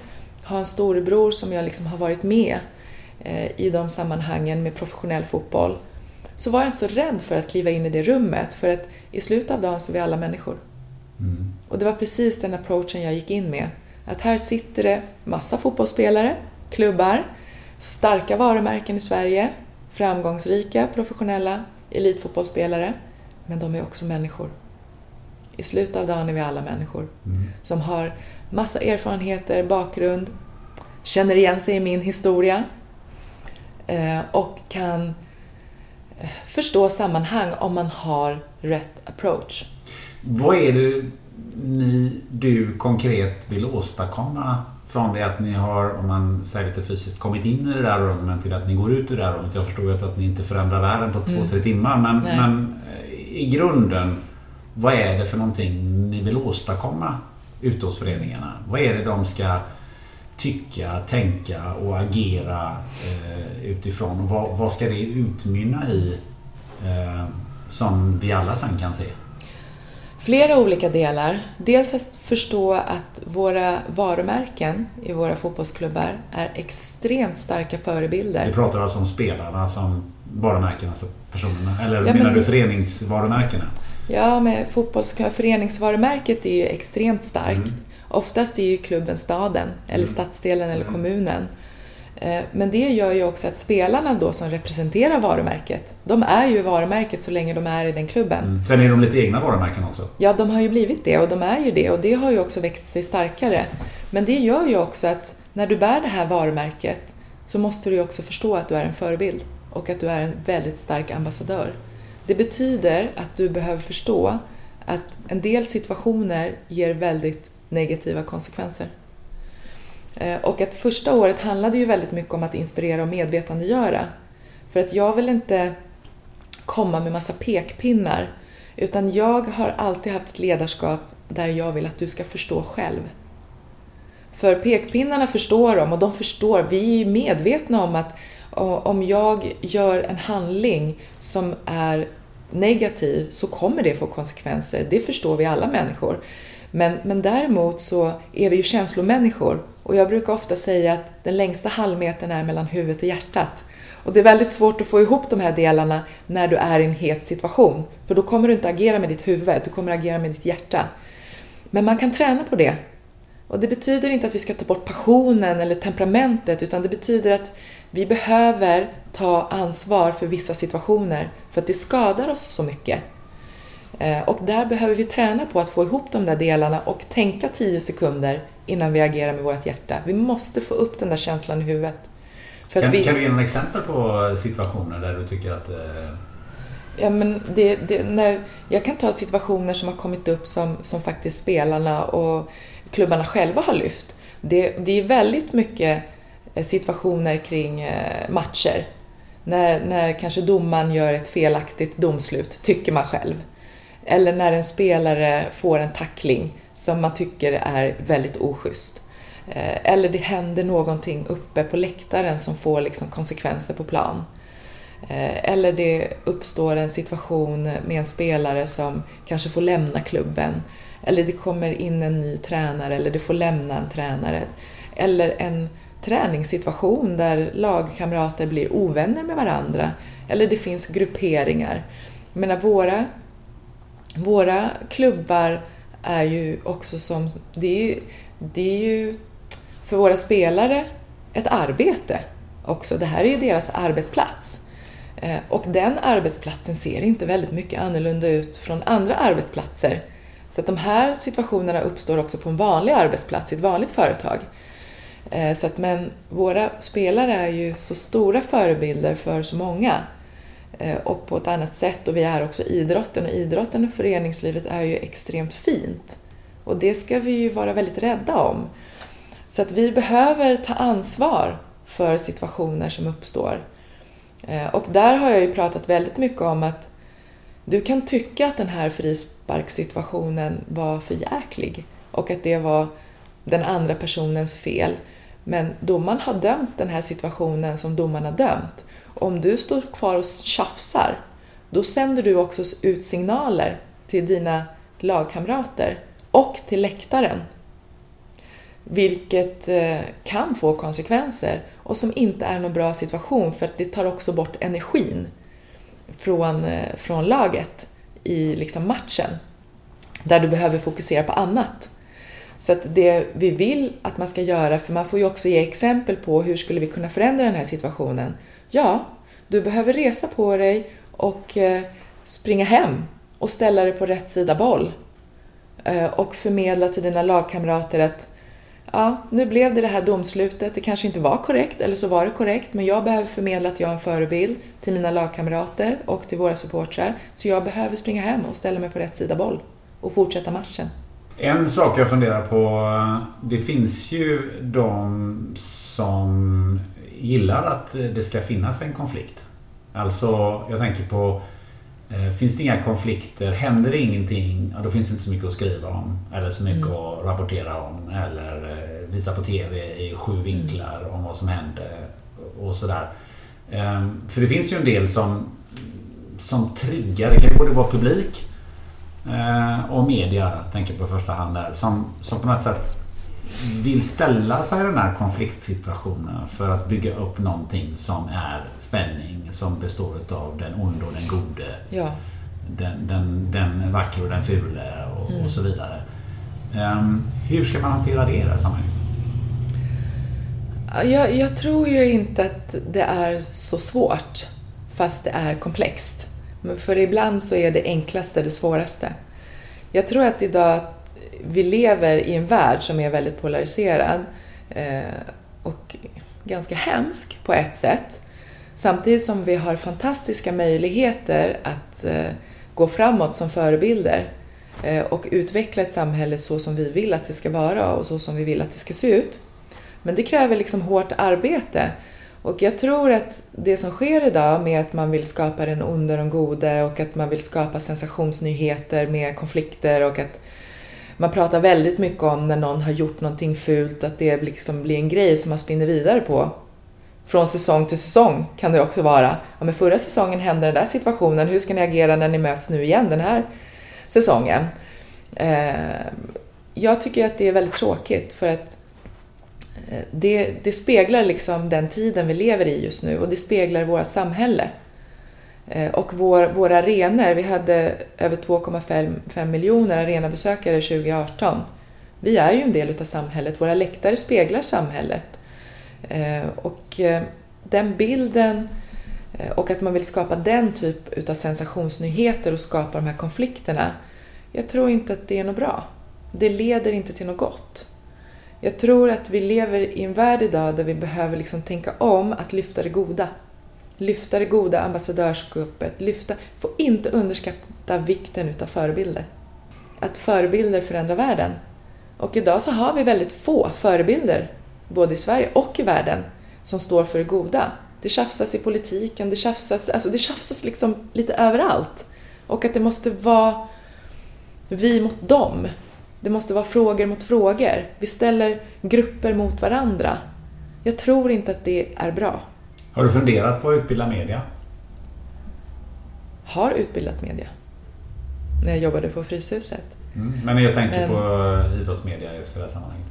ha en storebror som jag liksom har varit med Eh, i de sammanhangen med professionell fotboll så var jag inte så rädd för att kliva in i det rummet för att i slutet av dagen så är vi alla människor. Mm. Och det var precis den approachen jag gick in med. Att här sitter det massa fotbollsspelare, klubbar, starka varumärken i Sverige, framgångsrika professionella elitfotbollsspelare, men de är också människor. I slutet av dagen är vi alla människor mm. som har massa erfarenheter, bakgrund, känner igen sig i min historia, Eh, och kan förstå sammanhang om man har rätt approach. Vad är det ni, du konkret vill åstadkomma från det att ni har, om man säger lite fysiskt, kommit in i det där rummet till att ni går ut ur det där rummet? Jag förstår ju att ni inte förändrar världen på två, mm. tre timmar men, men eh, i grunden, vad är det för någonting ni vill åstadkomma ute hos föreningarna? Vad är det de ska tycka, tänka och agera eh, utifrån? Och vad, vad, ska det utmynna i eh, som vi alla sen kan se? Flera olika delar. Dels att förstå att våra varumärken i våra fotbollsklubbar är extremt starka förebilder. Vi pratar alltså om spelarna som varumärken, alltså personerna? Eller ja, menar men, du föreningsvarumärkena? Ja, men föreningsvarumärket är ju extremt starkt. Mm. Oftast är ju klubben staden, eller mm. stadsdelen eller mm. kommunen. Eh, men det gör ju också att spelarna då som representerar varumärket, de är ju varumärket så länge de är i den klubben. Mm. Sen är de lite egna varumärken också? Ja, de har ju blivit det och de är ju det och det har ju också växt sig starkare. Men det gör ju också att när du bär det här varumärket så måste du ju också förstå att du är en förebild och att du är en väldigt stark ambassadör. Det betyder att du behöver förstå att en del situationer ger väldigt negativa konsekvenser. Eh, och att första året handlade ju väldigt mycket om att inspirera och medvetandegöra. För att jag vill inte komma med massa pekpinnar utan jag har alltid haft ett ledarskap där jag vill att du ska förstå själv. För pekpinnarna förstår de och de förstår, vi är medvetna om att om jag gör en handling som är negativ så kommer det få konsekvenser. Det förstår vi alla människor. Men, men däremot så är vi ju känslomänniskor och jag brukar ofta säga att den längsta halvmetern är mellan huvudet och hjärtat. Och det är väldigt svårt att få ihop de här delarna när du är i en het situation. För då kommer du inte agera med ditt huvud, du kommer agera med ditt hjärta. Men man kan träna på det. Och det betyder inte att vi ska ta bort passionen eller temperamentet, utan det betyder att vi behöver ta ansvar för vissa situationer, för att det skadar oss så mycket. Eh, och där behöver vi träna på att få ihop de där delarna och tänka 10 sekunder innan vi agerar med vårt hjärta. Vi måste få upp den där känslan i huvudet. Kan, vi... kan, du ge några exempel på situationer där du tycker att... Eh... Ja, men det, det, när, jag kan ta situationer som har kommit upp som, som faktiskt spelarna och klubbarna själva har lyft. Det, det är väldigt mycket eh, situationer kring eh, matcher. När, när kanske domaren gör ett felaktigt domslut, tycker man själv. Eller när en spelare får en tackling som man tycker är väldigt oschysst. Eh, eller det händer någonting uppe på läktaren som får liksom konsekvenser på plan. Eh, eller det uppstår en situation med en spelare som kanske får lämna klubben. Eller det kommer in en ny tränare eller det får lämna en tränare. Eller en träningssituation där lagkamrater blir ovänner med varandra. Eller det finns grupperingar. Jag menar, våra, våra klubbar är ju också som... Det är ju, det är ju för våra spelare ett arbete också. Det här är ju deras arbetsplats. Eh, och den arbetsplatsen ser inte väldigt mycket annorlunda ut från andra arbetsplatser. Så att de här situationerna uppstår också på en vanlig arbetsplats i ett vanligt företag. Eh, så att, men våra spelare är ju så stora förebilder för så många Eh, och på ett annat sätt och vi är också idrotten och idrotten och föreningslivet är ju extremt fint. Och det ska vi ju vara väldigt rädda om. Så att vi behöver ta ansvar för situationer som uppstår. Eh, och där har jag ju pratat väldigt mycket om att du kan tycka att den här frisparkssituationen var för jäklig och att det var den andra personens fel. Men domaren har dömt den här situationen som domaren har dömt. Om du står kvar och tjafsar, då sänder du också ut signaler till dina lagkamrater och till läktaren vilket eh, kan få konsekvenser och som inte är någon bra situation för att det tar också bort energin från, eh, från laget i liksom matchen. Där du behöver fokusera på annat. Så att det vi vill att man ska göra, för man får ju också ge exempel på hur skulle vi kunna förändra den här situationen. Ja, du behöver resa på dig och eh, springa hem och ställa dig på rätt sida boll. Eh, och förmedla till dina lagkamrater att ja, nu blev det det här domslutet. Det kanske inte var korrekt, eller så var det korrekt, men jag behöver förmedla att jag är en förebild till mina lagkamrater och till våra supportrar. Så jag behöver springa hem och ställa mig på rätt sida boll och fortsätta matchen. En sak jag funderar på. Eh, det finns ju de som gillar att det ska finnas en konflikt. Alltså, jag tänker på Eh, finns det inga konflikter, händer det ingenting, ja, då finns det inte så mycket att skriva om. Eller så mycket mm. att rapportera om. Eller eh, visa på TV i sju mm. vinklar mm. om vad som hände. Och sådär. Ehm, för det finns ju en del som, som triggar, det kan både vara publik eh, och media, tänker på i första hand där. Som, som på något sätt vill ställa sig i den här konfliktsituationen för att bygga upp någonting som är spänning som består av den onde och den gode. Ja. Den, den, den vackra och den fule och, mm. och så vidare. Um, hur ska man hantera det i det här sammanhanget? Jag, jag tror ju inte att det är så svårt fast det är komplext. För ibland så är det enklaste det svåraste. Jag tror att idag vi lever i en värld som är väldigt polariserad eh, och ganska hemsk på ett sätt. Samtidigt som vi har fantastiska möjligheter att eh, gå framåt som förebilder eh, och utveckla ett samhälle så som vi vill att det ska vara och så som vi vill att det ska se ut. Men det kräver liksom hårt arbete. Och jag tror att det som sker idag med att man vill skapa den onde och den gode och att man vill skapa sensationsnyheter med konflikter och att man pratar väldigt mycket om när någon har gjort någonting fult, att det liksom blir en grej som man spinner vidare på. Från säsong till säsong kan det också vara. Ja, men förra säsongen hände den där situationen, hur ska ni agera när ni möts nu igen den här säsongen? Eh, jag tycker att det är väldigt tråkigt för att eh, det, det speglar liksom den tiden vi lever i just nu och det speglar vårt samhälle. Eh, och vår, våra arenor, vi hade över 2,5 miljoner arenabesökare 2018. Vi är ju en del utav samhället, våra läktare speglar samhället. Eh, och eh, den bilden och att man vill skapa den typ utav sensationsnyheter och skapa de här konflikterna, jag tror inte att det är något bra. Det leder inte till något gott. Jag tror att vi lever i en värld idag där vi behöver liksom tänka om att lyfta det goda. Lyfta det goda ambassadörskapet, lyfta, får inte underskatta vikten utav förebilder. Att förebilder förändrar världen. Och idag så har vi väldigt få förebilder, både i Sverige och i världen, som står för det goda. Det tjafsas i politiken, det tjafsas, alltså det tjafsas liksom lite överallt. Och att det måste vara vi mot dem. Det måste vara frågor mot frågor. Vi ställer grupper mot varandra. Jag tror inte att det är bra. Har du funderat på att utbilda media? Har utbildat media. När jag jobbade på Fryshuset. Mm, men jag tänker men, på idrottsmedia just i det här sammanhanget.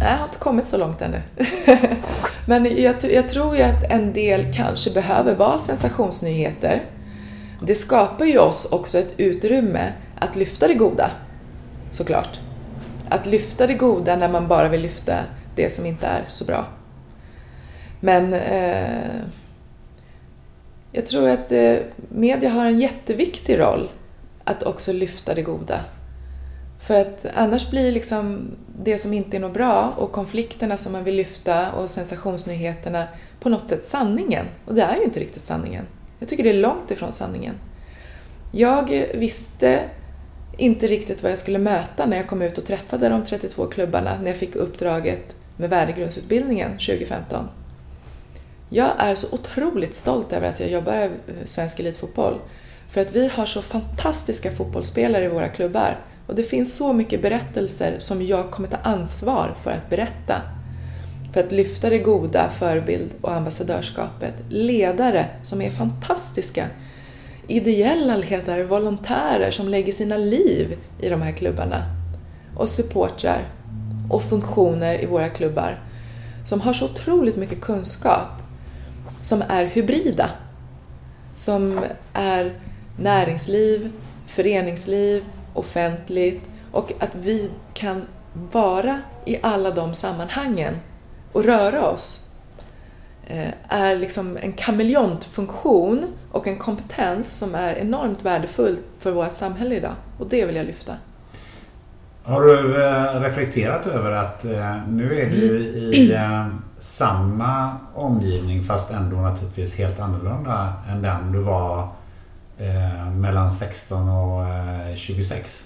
Jag har inte kommit så långt ännu. men jag, jag tror ju att en del kanske behöver vara sensationsnyheter. Det skapar ju oss också ett utrymme att lyfta det goda, såklart. Att lyfta det goda när man bara vill lyfta det som inte är så bra. Men eh, jag tror att eh, media har en jätteviktig roll att också lyfta det goda. För att annars blir liksom det som inte är något bra och konflikterna som man vill lyfta och sensationsnyheterna på något sätt sanningen. Och det är ju inte riktigt sanningen. Jag tycker det är långt ifrån sanningen. Jag visste inte riktigt vad jag skulle möta när jag kom ut och träffade de 32 klubbarna när jag fick uppdraget med värdegrundsutbildningen 2015. Jag är så otroligt stolt över att jag jobbar i eh, svensk elitfotboll. För att vi har så fantastiska fotbollsspelare i våra klubbar. Och det finns så mycket berättelser som jag kommer ta ansvar för att berätta. För att lyfta det goda, förebild och ambassadörskapet. Ledare som är fantastiska ideella ledare, volontärer som lägger sina liv i de här klubbarna. Och supportrar och funktioner i våra klubbar som har så otroligt mycket kunskap som är hybrida. Som är näringsliv, föreningsliv, offentligt och att vi kan vara i alla de sammanhangen och röra oss Eh, är liksom en kameleontfunktion och en kompetens som är enormt värdefull för vårt samhälle idag. Och det vill jag lyfta. Har du eh, reflekterat över att eh, nu är du i samma omgivning fast ändå naturligtvis helt annorlunda än den du var mellan 16 och 26?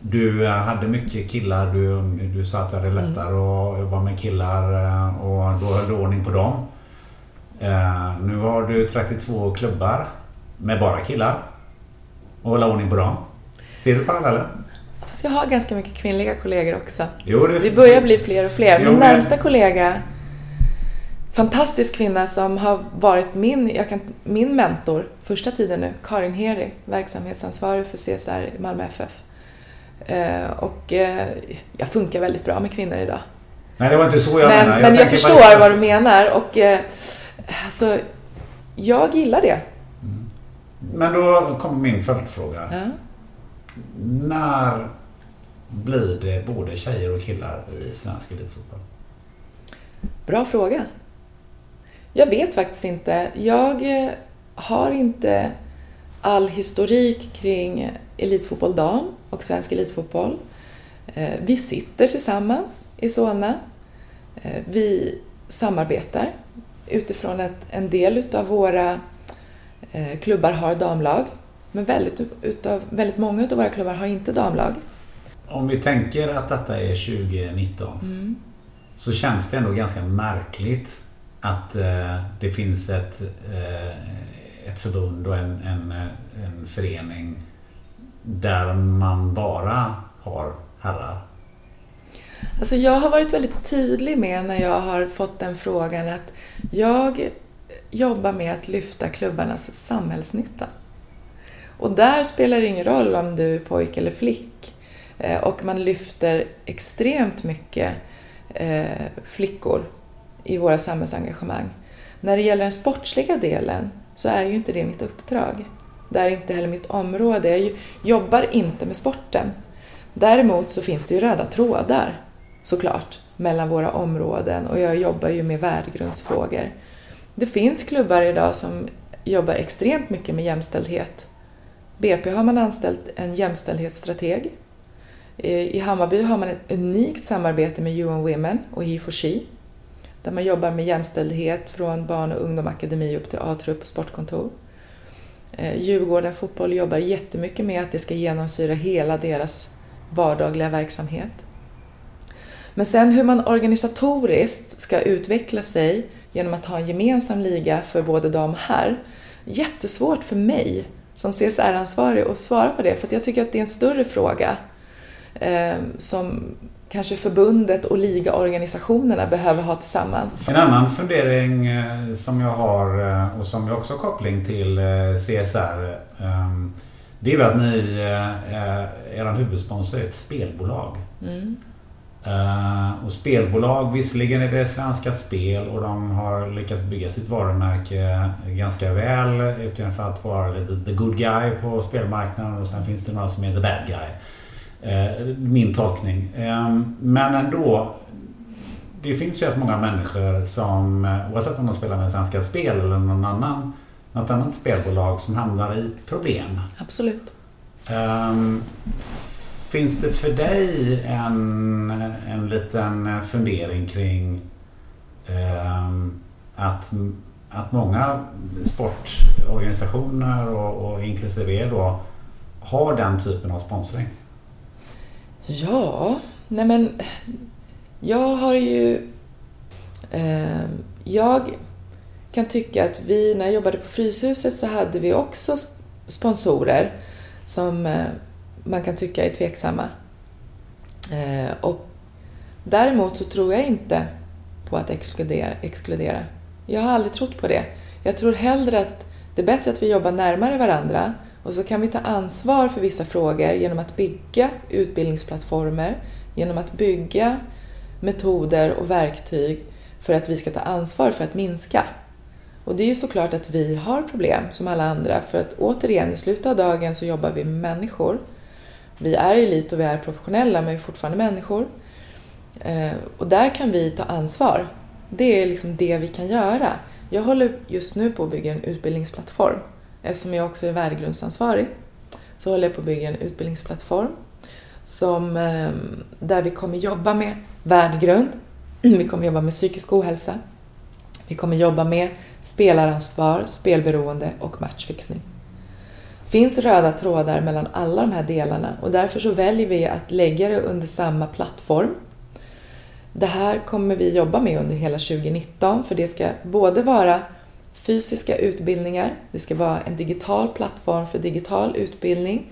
Du hade mycket killar, du, du sa att det hade lättare mm. att jobba med killar och då höll du ordning på dem. Uh, nu har du 32 klubbar med bara killar. Och hålla ordning på dem. Ser du paralleller? Fast jag har ganska mycket kvinnliga kollegor också. Jo, det... Vi börjar bli fler och fler. Jo, Min närmsta kollega, fantastisk kvinna som har varit min, jag kan, min mentor första tiden nu, Karin Heri, verksamhetsansvarig för CSR i Malmö FF. Eh, och uh, jag funkar väldigt bra med kvinnor idag. Nej, det var inte så jag men, menade. Jag men jag förstår vad du menar. Och, Alltså, jag gillar det. Mm. Men då kommer min följdfråga. Ja. När blir det både tjejer och killar i svensk elitfotboll? Bra fråga. Jag vet faktiskt inte. Jag eh, har inte all historik kring elitfotboll dam och svensk elitfotboll. Eh, vi sitter tillsammans i Solna. Eh, vi samarbetar utifrån att en del utav våra klubbar har damlag, men väldigt, utav, väldigt många utav våra klubbar har inte damlag. Om vi tänker att detta är 2019 mm. så känns det ändå ganska märkligt att eh, det finns ett, eh, ett förbund och en, en, en förening där man bara har herrar Alltså jag har varit väldigt tydlig med när jag har fått den frågan att jag jobbar med att lyfta klubbarnas samhällsnytta. Och där spelar det ingen roll om du är pojke eller flick. Eh, och man lyfter extremt mycket eh, flickor i våra samhällsengagemang. När det gäller den sportsliga delen så är ju inte det mitt uppdrag. Det är inte heller mitt område. Jag jobbar inte med sporten. Däremot så finns det ju röda trådar såklart mellan våra områden och jag jobbar ju med värdegrundsfrågor. Det finns klubbar idag som jobbar extremt mycket med jämställdhet. BP har man anställt en jämställdhetsstrateg. I Hammarby har man ett unikt samarbete med UN Women och He4She där man jobbar med jämställdhet från barn och ungdomsakademi upp till A-trupp och sportkontor. Eh, Djurgården Fotboll jobbar jättemycket med att det ska genomsyra hela deras vardagliga verksamhet. Men sen hur man organisatoriskt ska utveckla sig genom att ha en gemensam liga för både dam och herr. Jättesvårt för mig som CSR-ansvarig att svara på det för jag tycker att det är en större fråga eh, som kanske förbundet och ligaorganisationerna behöver ha tillsammans. En annan fundering eh, som jag har eh, och som jag också har koppling till eh, CSR ehm, det är att ni, er huvudsponsor är ett spelbolag. Mm. Och spelbolag, visserligen är det Svenska Spel och de har lyckats bygga sitt varumärke ganska väl utifrån att vara the good guy på spelmarknaden och sen finns det några som är the bad guy. Eh, min tolkning. Ehm, men ändå. Det finns ju rätt många människor som eh, oavsett om de spelar med Svenska Spel eller någon annan, något annat spelbolag som hamnar i problem. Absolut. Um, finns det för dig en, en liten fundering kring um, att, att många sportorganisationer och, och inklusive er då har den typen av sponsring? Ja, nej men jag har ju... Eh, jag kan tycka att vi, när jag jobbade på Fryshuset så hade vi också sponsorer som eh, man kan tycka är tveksamma. Eh, och däremot så tror jag inte på att exkludera, exkludera. Jag har aldrig trott på det. Jag tror hellre att det är bättre att vi jobbar närmare varandra och så kan vi ta ansvar för vissa frågor genom att bygga utbildningsplattformar, genom att bygga metoder och verktyg för att vi ska ta ansvar för att minska. Och det är ju såklart att vi har problem som alla andra för att återigen i slutet av dagen så jobbar vi med människor. Vi är elit och vi är professionella men vi är fortfarande människor. Eh, och där kan vi ta ansvar. Det är liksom det vi kan göra. Jag håller just nu på att bygga en utbildningsplattform eftersom jag också är värdegrundsansvarig, så håller jag på att bygga en utbildningsplattform som, ehm, där vi kommer jobba med värdegrund, vi kommer jobba med psykisk ohälsa, vi kommer jobba med spelaransvar, spelberoende och matchfixning. Det finns röda trådar mellan alla de här delarna och därför så väljer vi att lägga det under samma plattform. Det här kommer vi jobba med under hela 2019 för det ska både vara fysiska utbildningar. Det ska vara en digital plattform för digital utbildning.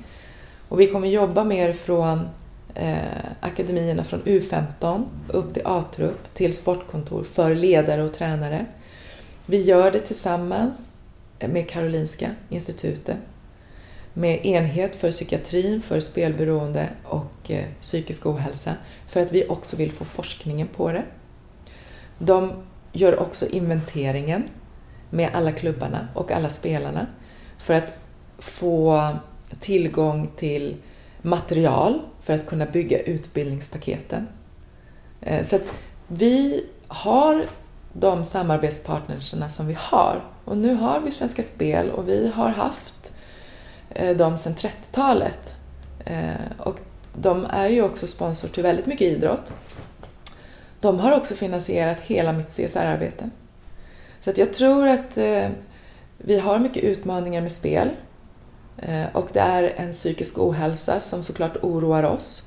Och vi kommer jobba mer från eh, akademierna från U15 upp till A-trupp till sportkontor för ledare och tränare. Vi gör det tillsammans med Karolinska institutet med enhet för psykiatrin, för spelberoende och eh, psykisk ohälsa för att vi också vill få forskningen på det. De gör också inventeringen med alla klubbarna och alla spelarna för att få tillgång till material för att kunna bygga utbildningspaketen. Eh, så att vi har de samarbetspartnerserna som vi har. Och nu har vi Svenska Spel och vi har haft eh, dem sedan 30-talet. Eh, och de är ju också sponsor till väldigt mycket idrott. De har också finansierat hela mitt CSR-arbete. Så att jag tror att eh, vi har mycket utmaningar med spel eh, och det är en psykisk ohälsa som såklart oroar oss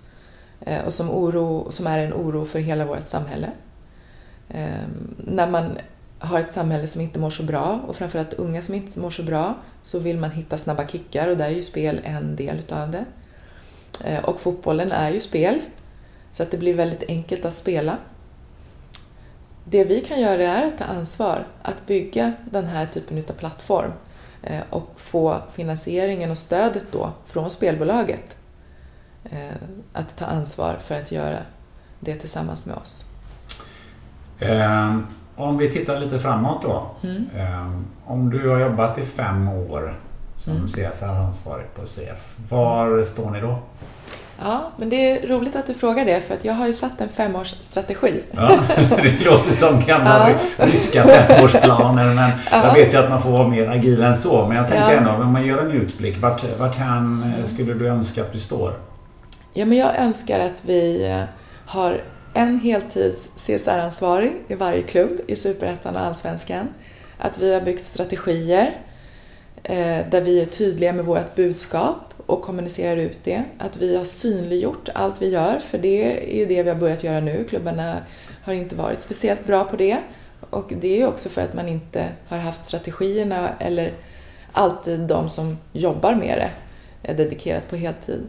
eh, och som, oro, som är en oro för hela vårt samhälle. Ehm, när man har ett samhälle som inte mår så bra och framförallt unga som inte mår så bra så vill man hitta snabba kickar och där är ju spel en del utav det. Eh, och fotbollen är ju spel så att det blir väldigt enkelt att spela det vi kan göra är att ta ansvar, att bygga den här typen av plattform eh, och få finansieringen och stödet då från spelbolaget. Eh, att ta ansvar för att göra det tillsammans med oss. Eh, om vi tittar lite framåt då. Mm. Om du har jobbat i fem år som Mm. CSR-ansvarig på CF. Var står ni då? Ja, men det är roligt att du frågar det för att jag har ju satt en femårsstrategi. Ja, det låter som gamla ryska femårsplaner men jag vet ju att man får vara mer agil än så. Men jag tänker Ja. ändå, om man gör en utblick, vart, vart hän eh, skulle du önska att du står? Ja, men jag önskar att vi eh, har en heltids CSR-ansvarig i varje klubb i Superettan och Allsvenskan. Att vi har byggt strategier eh, där vi är tydliga med vårt budskap och kommunicerar ut det. Att vi har synliggjort allt vi gör, för det är det vi har börjat göra nu. Klubbarna har inte varit speciellt bra på det. Och det är också för att man inte har haft strategierna eller alltid de som jobbar med det eh, dedikerat på heltid.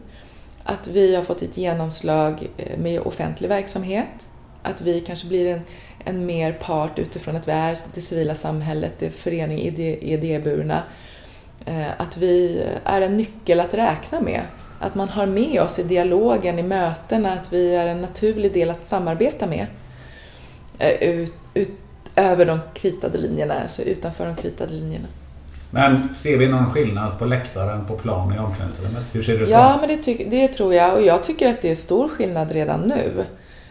Att vi har fått ett genomslag eh, med offentlig verksamhet. Att vi kanske blir en, en mer part utifrån att vi är det civila samhället, det är förening-idéburna, Eh, att vi är en nyckel att räkna med. Att man har med oss i dialogen, i mötena, att vi är en naturlig del att samarbeta med. Eh, Ut, utöver de kritade linjerna, alltså utanför de kritade linjerna. Men ser vi någon skillnad på läktaren, på plan och i omklädningsrummet? Hur ser det ut? Ja, men det, det tror jag. Och jag tycker att det är stor skillnad redan nu.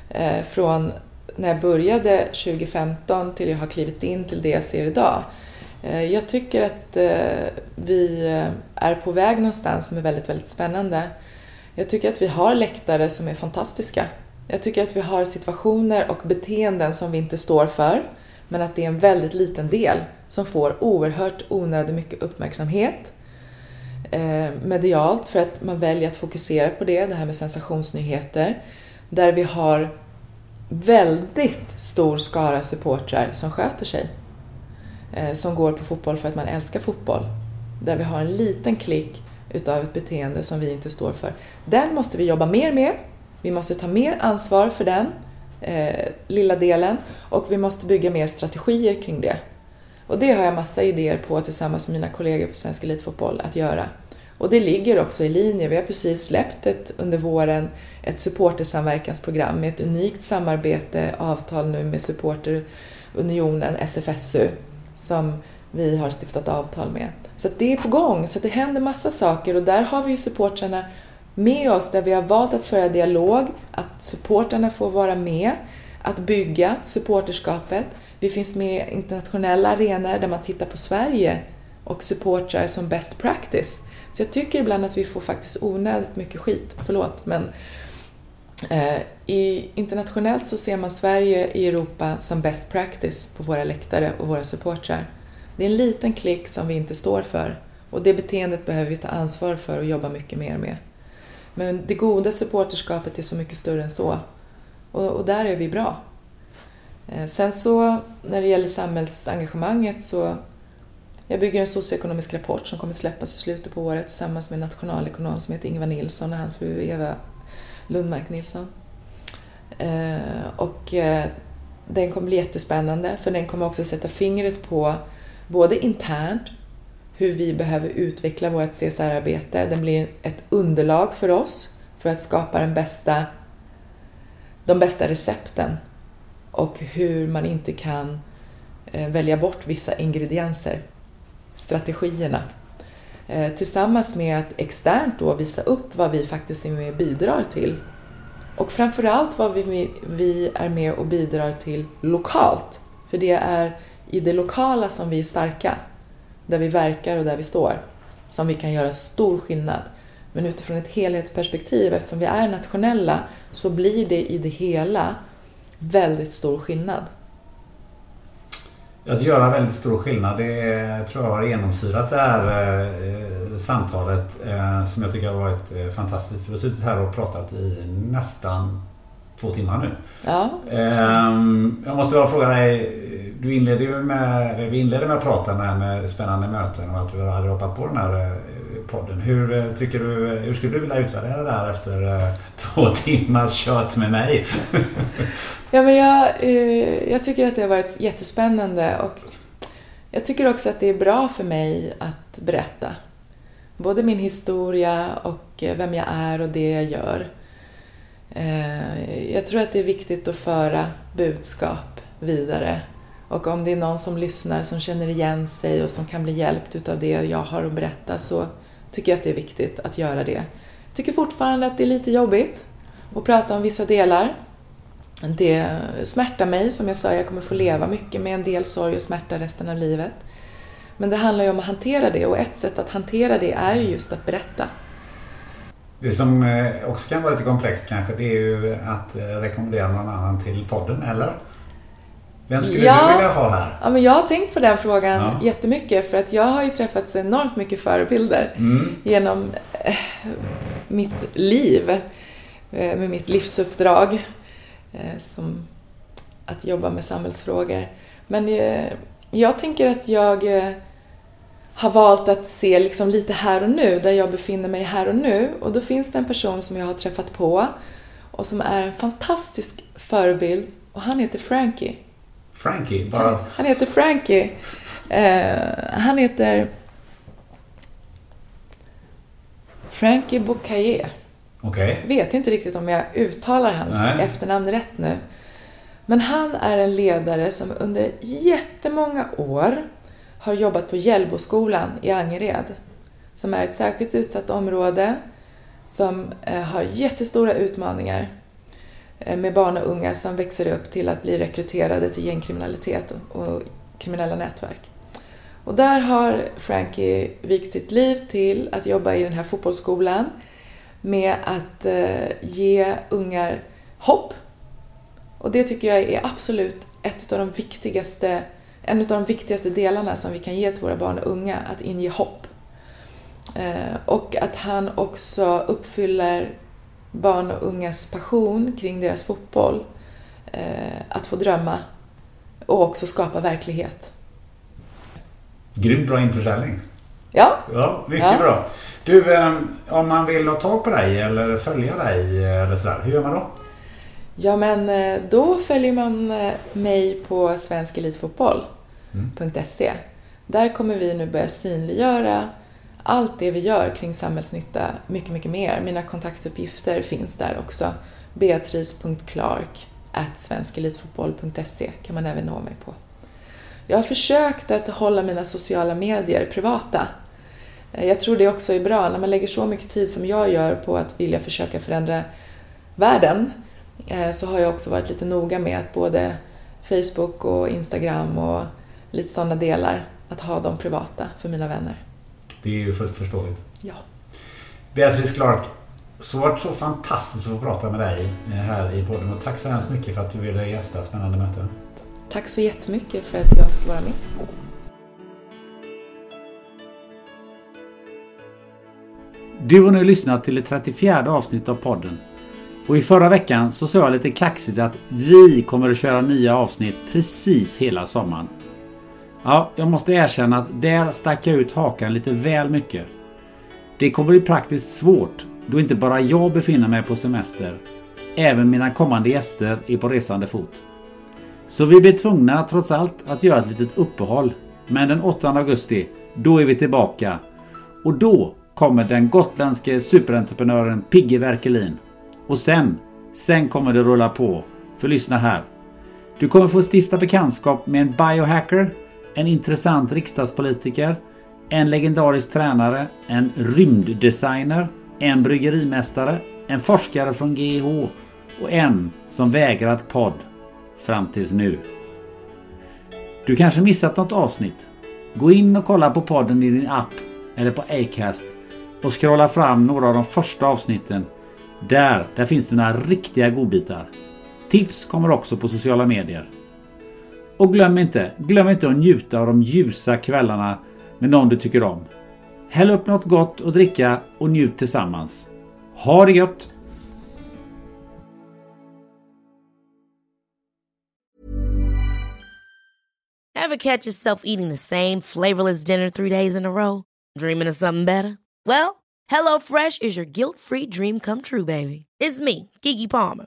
Eh, från när jag började 2015 till jag har klivit in till det jag ser idag. Eh, jag tycker att eh, vi eh, är på väg någonstans som är väldigt, väldigt spännande. Jag tycker att vi har läktare som är fantastiska. Jag tycker att vi har situationer och beteenden som vi inte står för, men att det är en väldigt liten del som får oerhört onödigt mycket uppmärksamhet eh, medialt för att man väljer att fokusera på det, det här med sensationsnyheter. Där vi har väldigt stor skara supportrar som sköter sig. Eh, som går på fotboll för att man älskar fotboll. Där vi har en liten klick utav ett beteende som vi inte står för. Den måste vi jobba mer med. Vi måste ta mer ansvar för den eh, lilla delen och vi måste bygga mer strategier kring det. Och det har jag massa idéer på tillsammans med mina kollegor på Svensk Elitfotboll att göra. Och det ligger också i linje. Vi har precis släppt ett, under våren ett supportersamverkansprogram med ett unikt samarbete, avtal nu med supporterunionen SFSU som vi har stiftat avtal med. Så att det är på gång, så att det händer massa saker och där har vi ju supportrarna med oss där vi har valt att föra dialog, att supportrarna får vara med, att bygga supporterskapet. Vi finns med i internationella arenor där man tittar på Sverige och supportrar som best practice. Så jag tycker ibland att vi får faktiskt onödigt mycket skit, förlåt, men eh, i, internationellt så ser man Sverige i Europa som best practice på våra läktare och våra supportrar. Det är en liten klick som vi inte står för och det beteendet behöver vi ta ansvar för och jobba mycket mer med. Men det goda supporterskapet är så mycket större än så och, och där är vi bra. Eh, sen så när det gäller samhällsengagemanget så jag bygger en socioekonomisk rapport som kommer släppas i slutet på året tillsammans med en nationalekonom som heter Ingvar Nilsson och hans fru Eva Lundmark Nilsson. Eh, och eh, den kommer bli jättespännande för den kommer också sätta fingret på både internt hur vi behöver utveckla vårt CSR-arbete. Den blir ett underlag för oss för att skapa den bästa, de bästa recepten och hur man inte kan eh, välja bort vissa ingredienser, strategierna. Tillsammans med att externt då visa upp vad vi faktiskt är med och bidrar till. Och framförallt vad vi, vi är med och bidrar till lokalt. För det är i det lokala som vi är starka, där vi verkar och där vi står, som vi kan göra stor skillnad. Men utifrån ett helhetsperspektiv, eftersom vi är nationella, så blir det i det hela väldigt stor skillnad. Att göra väldigt stor skillnad, det tror jag har genomsyrat det här eh, samtalet eh, som jag tycker har varit eh, fantastiskt. Vi har suttit här och pratat i nästan två timmar nu. Ja, Ehm, jag måste bara fråga dig, du inledde med, vi inledde med att prata med, med spännande möten och att du hade hoppat på den här podden. Hur eh, tycker du, eh, hur skulle du vilja utvärdera det här efter eh, två timmars kött med mig? Ja, men jag, jag tycker att det har varit jättespännande och jag tycker också att det är bra för mig att berätta. Både min historia och vem jag är och det jag gör. Jag tror att det är viktigt att föra budskap vidare. Och om det är någon som lyssnar som känner igen sig och som kan bli hjälpt utav det jag har att berätta så tycker jag att det är viktigt att göra det. Jag tycker fortfarande att det är lite jobbigt att prata om vissa delar. Det smärtar mig, som jag sa, jag kommer få leva mycket med en del sorg och smärta resten av livet. Men det handlar ju om att hantera det och ett sätt att hantera det är ju just att berätta. Det som eh, också kan vara lite komplext kanske det är ju att eh, rekommendera någon annan till podden, eller? Vem skulle ja, du vilja ha här? Ja, men jag har tänkt på den frågan Ja. jättemycket för att jag har ju träffat enormt mycket förebilder Mm. genom eh, mitt liv, eh, med mitt livsuppdrag eh, som att jobba med samhällsfrågor. Men jag tänker att jag har valt att se liksom lite här och nu, där jag befinner mig här och nu. Och då finns det en person som jag har träffat på och som är en fantastisk förebild och han heter Frankie. Frankie, bara... Han heter Frankie. Eh, han heter Frankie Boucaye. Okej. Vet inte riktigt om jag uttalar hans Nej. efternamn rätt nu. Men han är en ledare som under jättemånga år har jobbat på Hjällboskolan i Angered. Som är ett särskilt utsatt område som eh, har jättestora utmaningar Eh, med barn och unga som växer upp till att bli rekryterade till gängkriminalitet och, kriminella nätverk. Och där har Frankie vikt sitt liv till att jobba i den här fotbollsskolan med att eh, ge ungar hopp. Och det tycker jag är absolut ett av de viktigaste, en av de viktigaste delarna som vi kan ge till våra barn och unga, att inge hopp. Eh, och att han också uppfyller barn och ungas passion kring deras fotboll. Eh, att få drömma och också skapa verklighet. Grymt bra införsäljning. Ja, Ja, mycket Ja. bra. Du, eh, om man vill ha tag på dig eller följa dig eller sådär, hur gör man då? Ja, men eh, då följer man eh, mig på svenskelitfotboll.se. Där kommer vi nu börja synliggöra allt det vi gör kring samhällsnytta mycket, mycket mer. Mina kontaktuppgifter finns där också. Beatrice.clark svenskelitfotboll.se kan man även nå mig på. Jag har försökt att hålla mina sociala medier privata. Eh, jag tror det också är bra när man lägger så mycket tid som jag gör på att vilja försöka förändra världen eh, så har jag också varit lite noga med att både Facebook och Instagram och lite sådana delar, att ha dem privata för mina vänner. Det är ju fullt förståeligt. Ja. Beatrice Clark, så varit så fantastiskt att få prata med dig eh, här i podden och tack så hemskt mycket för att du ville gästa Spännande möte. Tack så jättemycket för att jag fick vara med. Du har nu lyssnat till det 34 avsnittet av podden. Och i förra veckan så sa jag lite kaxigt att vi kommer att köra nya avsnitt precis hela sommaren. Ja, jag måste erkänna att där stack jag ut hakan lite väl mycket. Det kommer bli praktiskt svårt då inte bara jag befinner mig på semester. Även mina kommande gäster är på resande fot. Så vi blir tvungna trots allt att göra ett litet uppehåll. Men den 8 augusti, då är vi tillbaka. Och då kommer den gotländske superentreprenören Pigge Werkelin. Och sen, sen kommer det rulla på. För lyssna här. Du kommer få stifta bekantskap med en biohacker, en intressant riksdagspolitiker, en legendarisk tränare, en rymddesigner, en bryggerimästare, en forskare från GH och en som vägrat podd fram tills nu. Du kanske missat något avsnitt? Gå in och kolla på podden i din app eller på Acast och scrolla fram några av de första avsnitten. Där, där finns det några riktiga godbitar. Tips kommer också på sociala medier. Och glöm inte, glöm inte att njuta av de ljusa kvällarna med någon du tycker om. Häll upp något gott att dricka och njut tillsammans. Ha det gött! Ever catch yourself eating the same flavorless dinner three days in a row? Dreaming of something better? Well, HelloFresh is your guilt-free dream come true, baby. It's me, Gigi Palmer.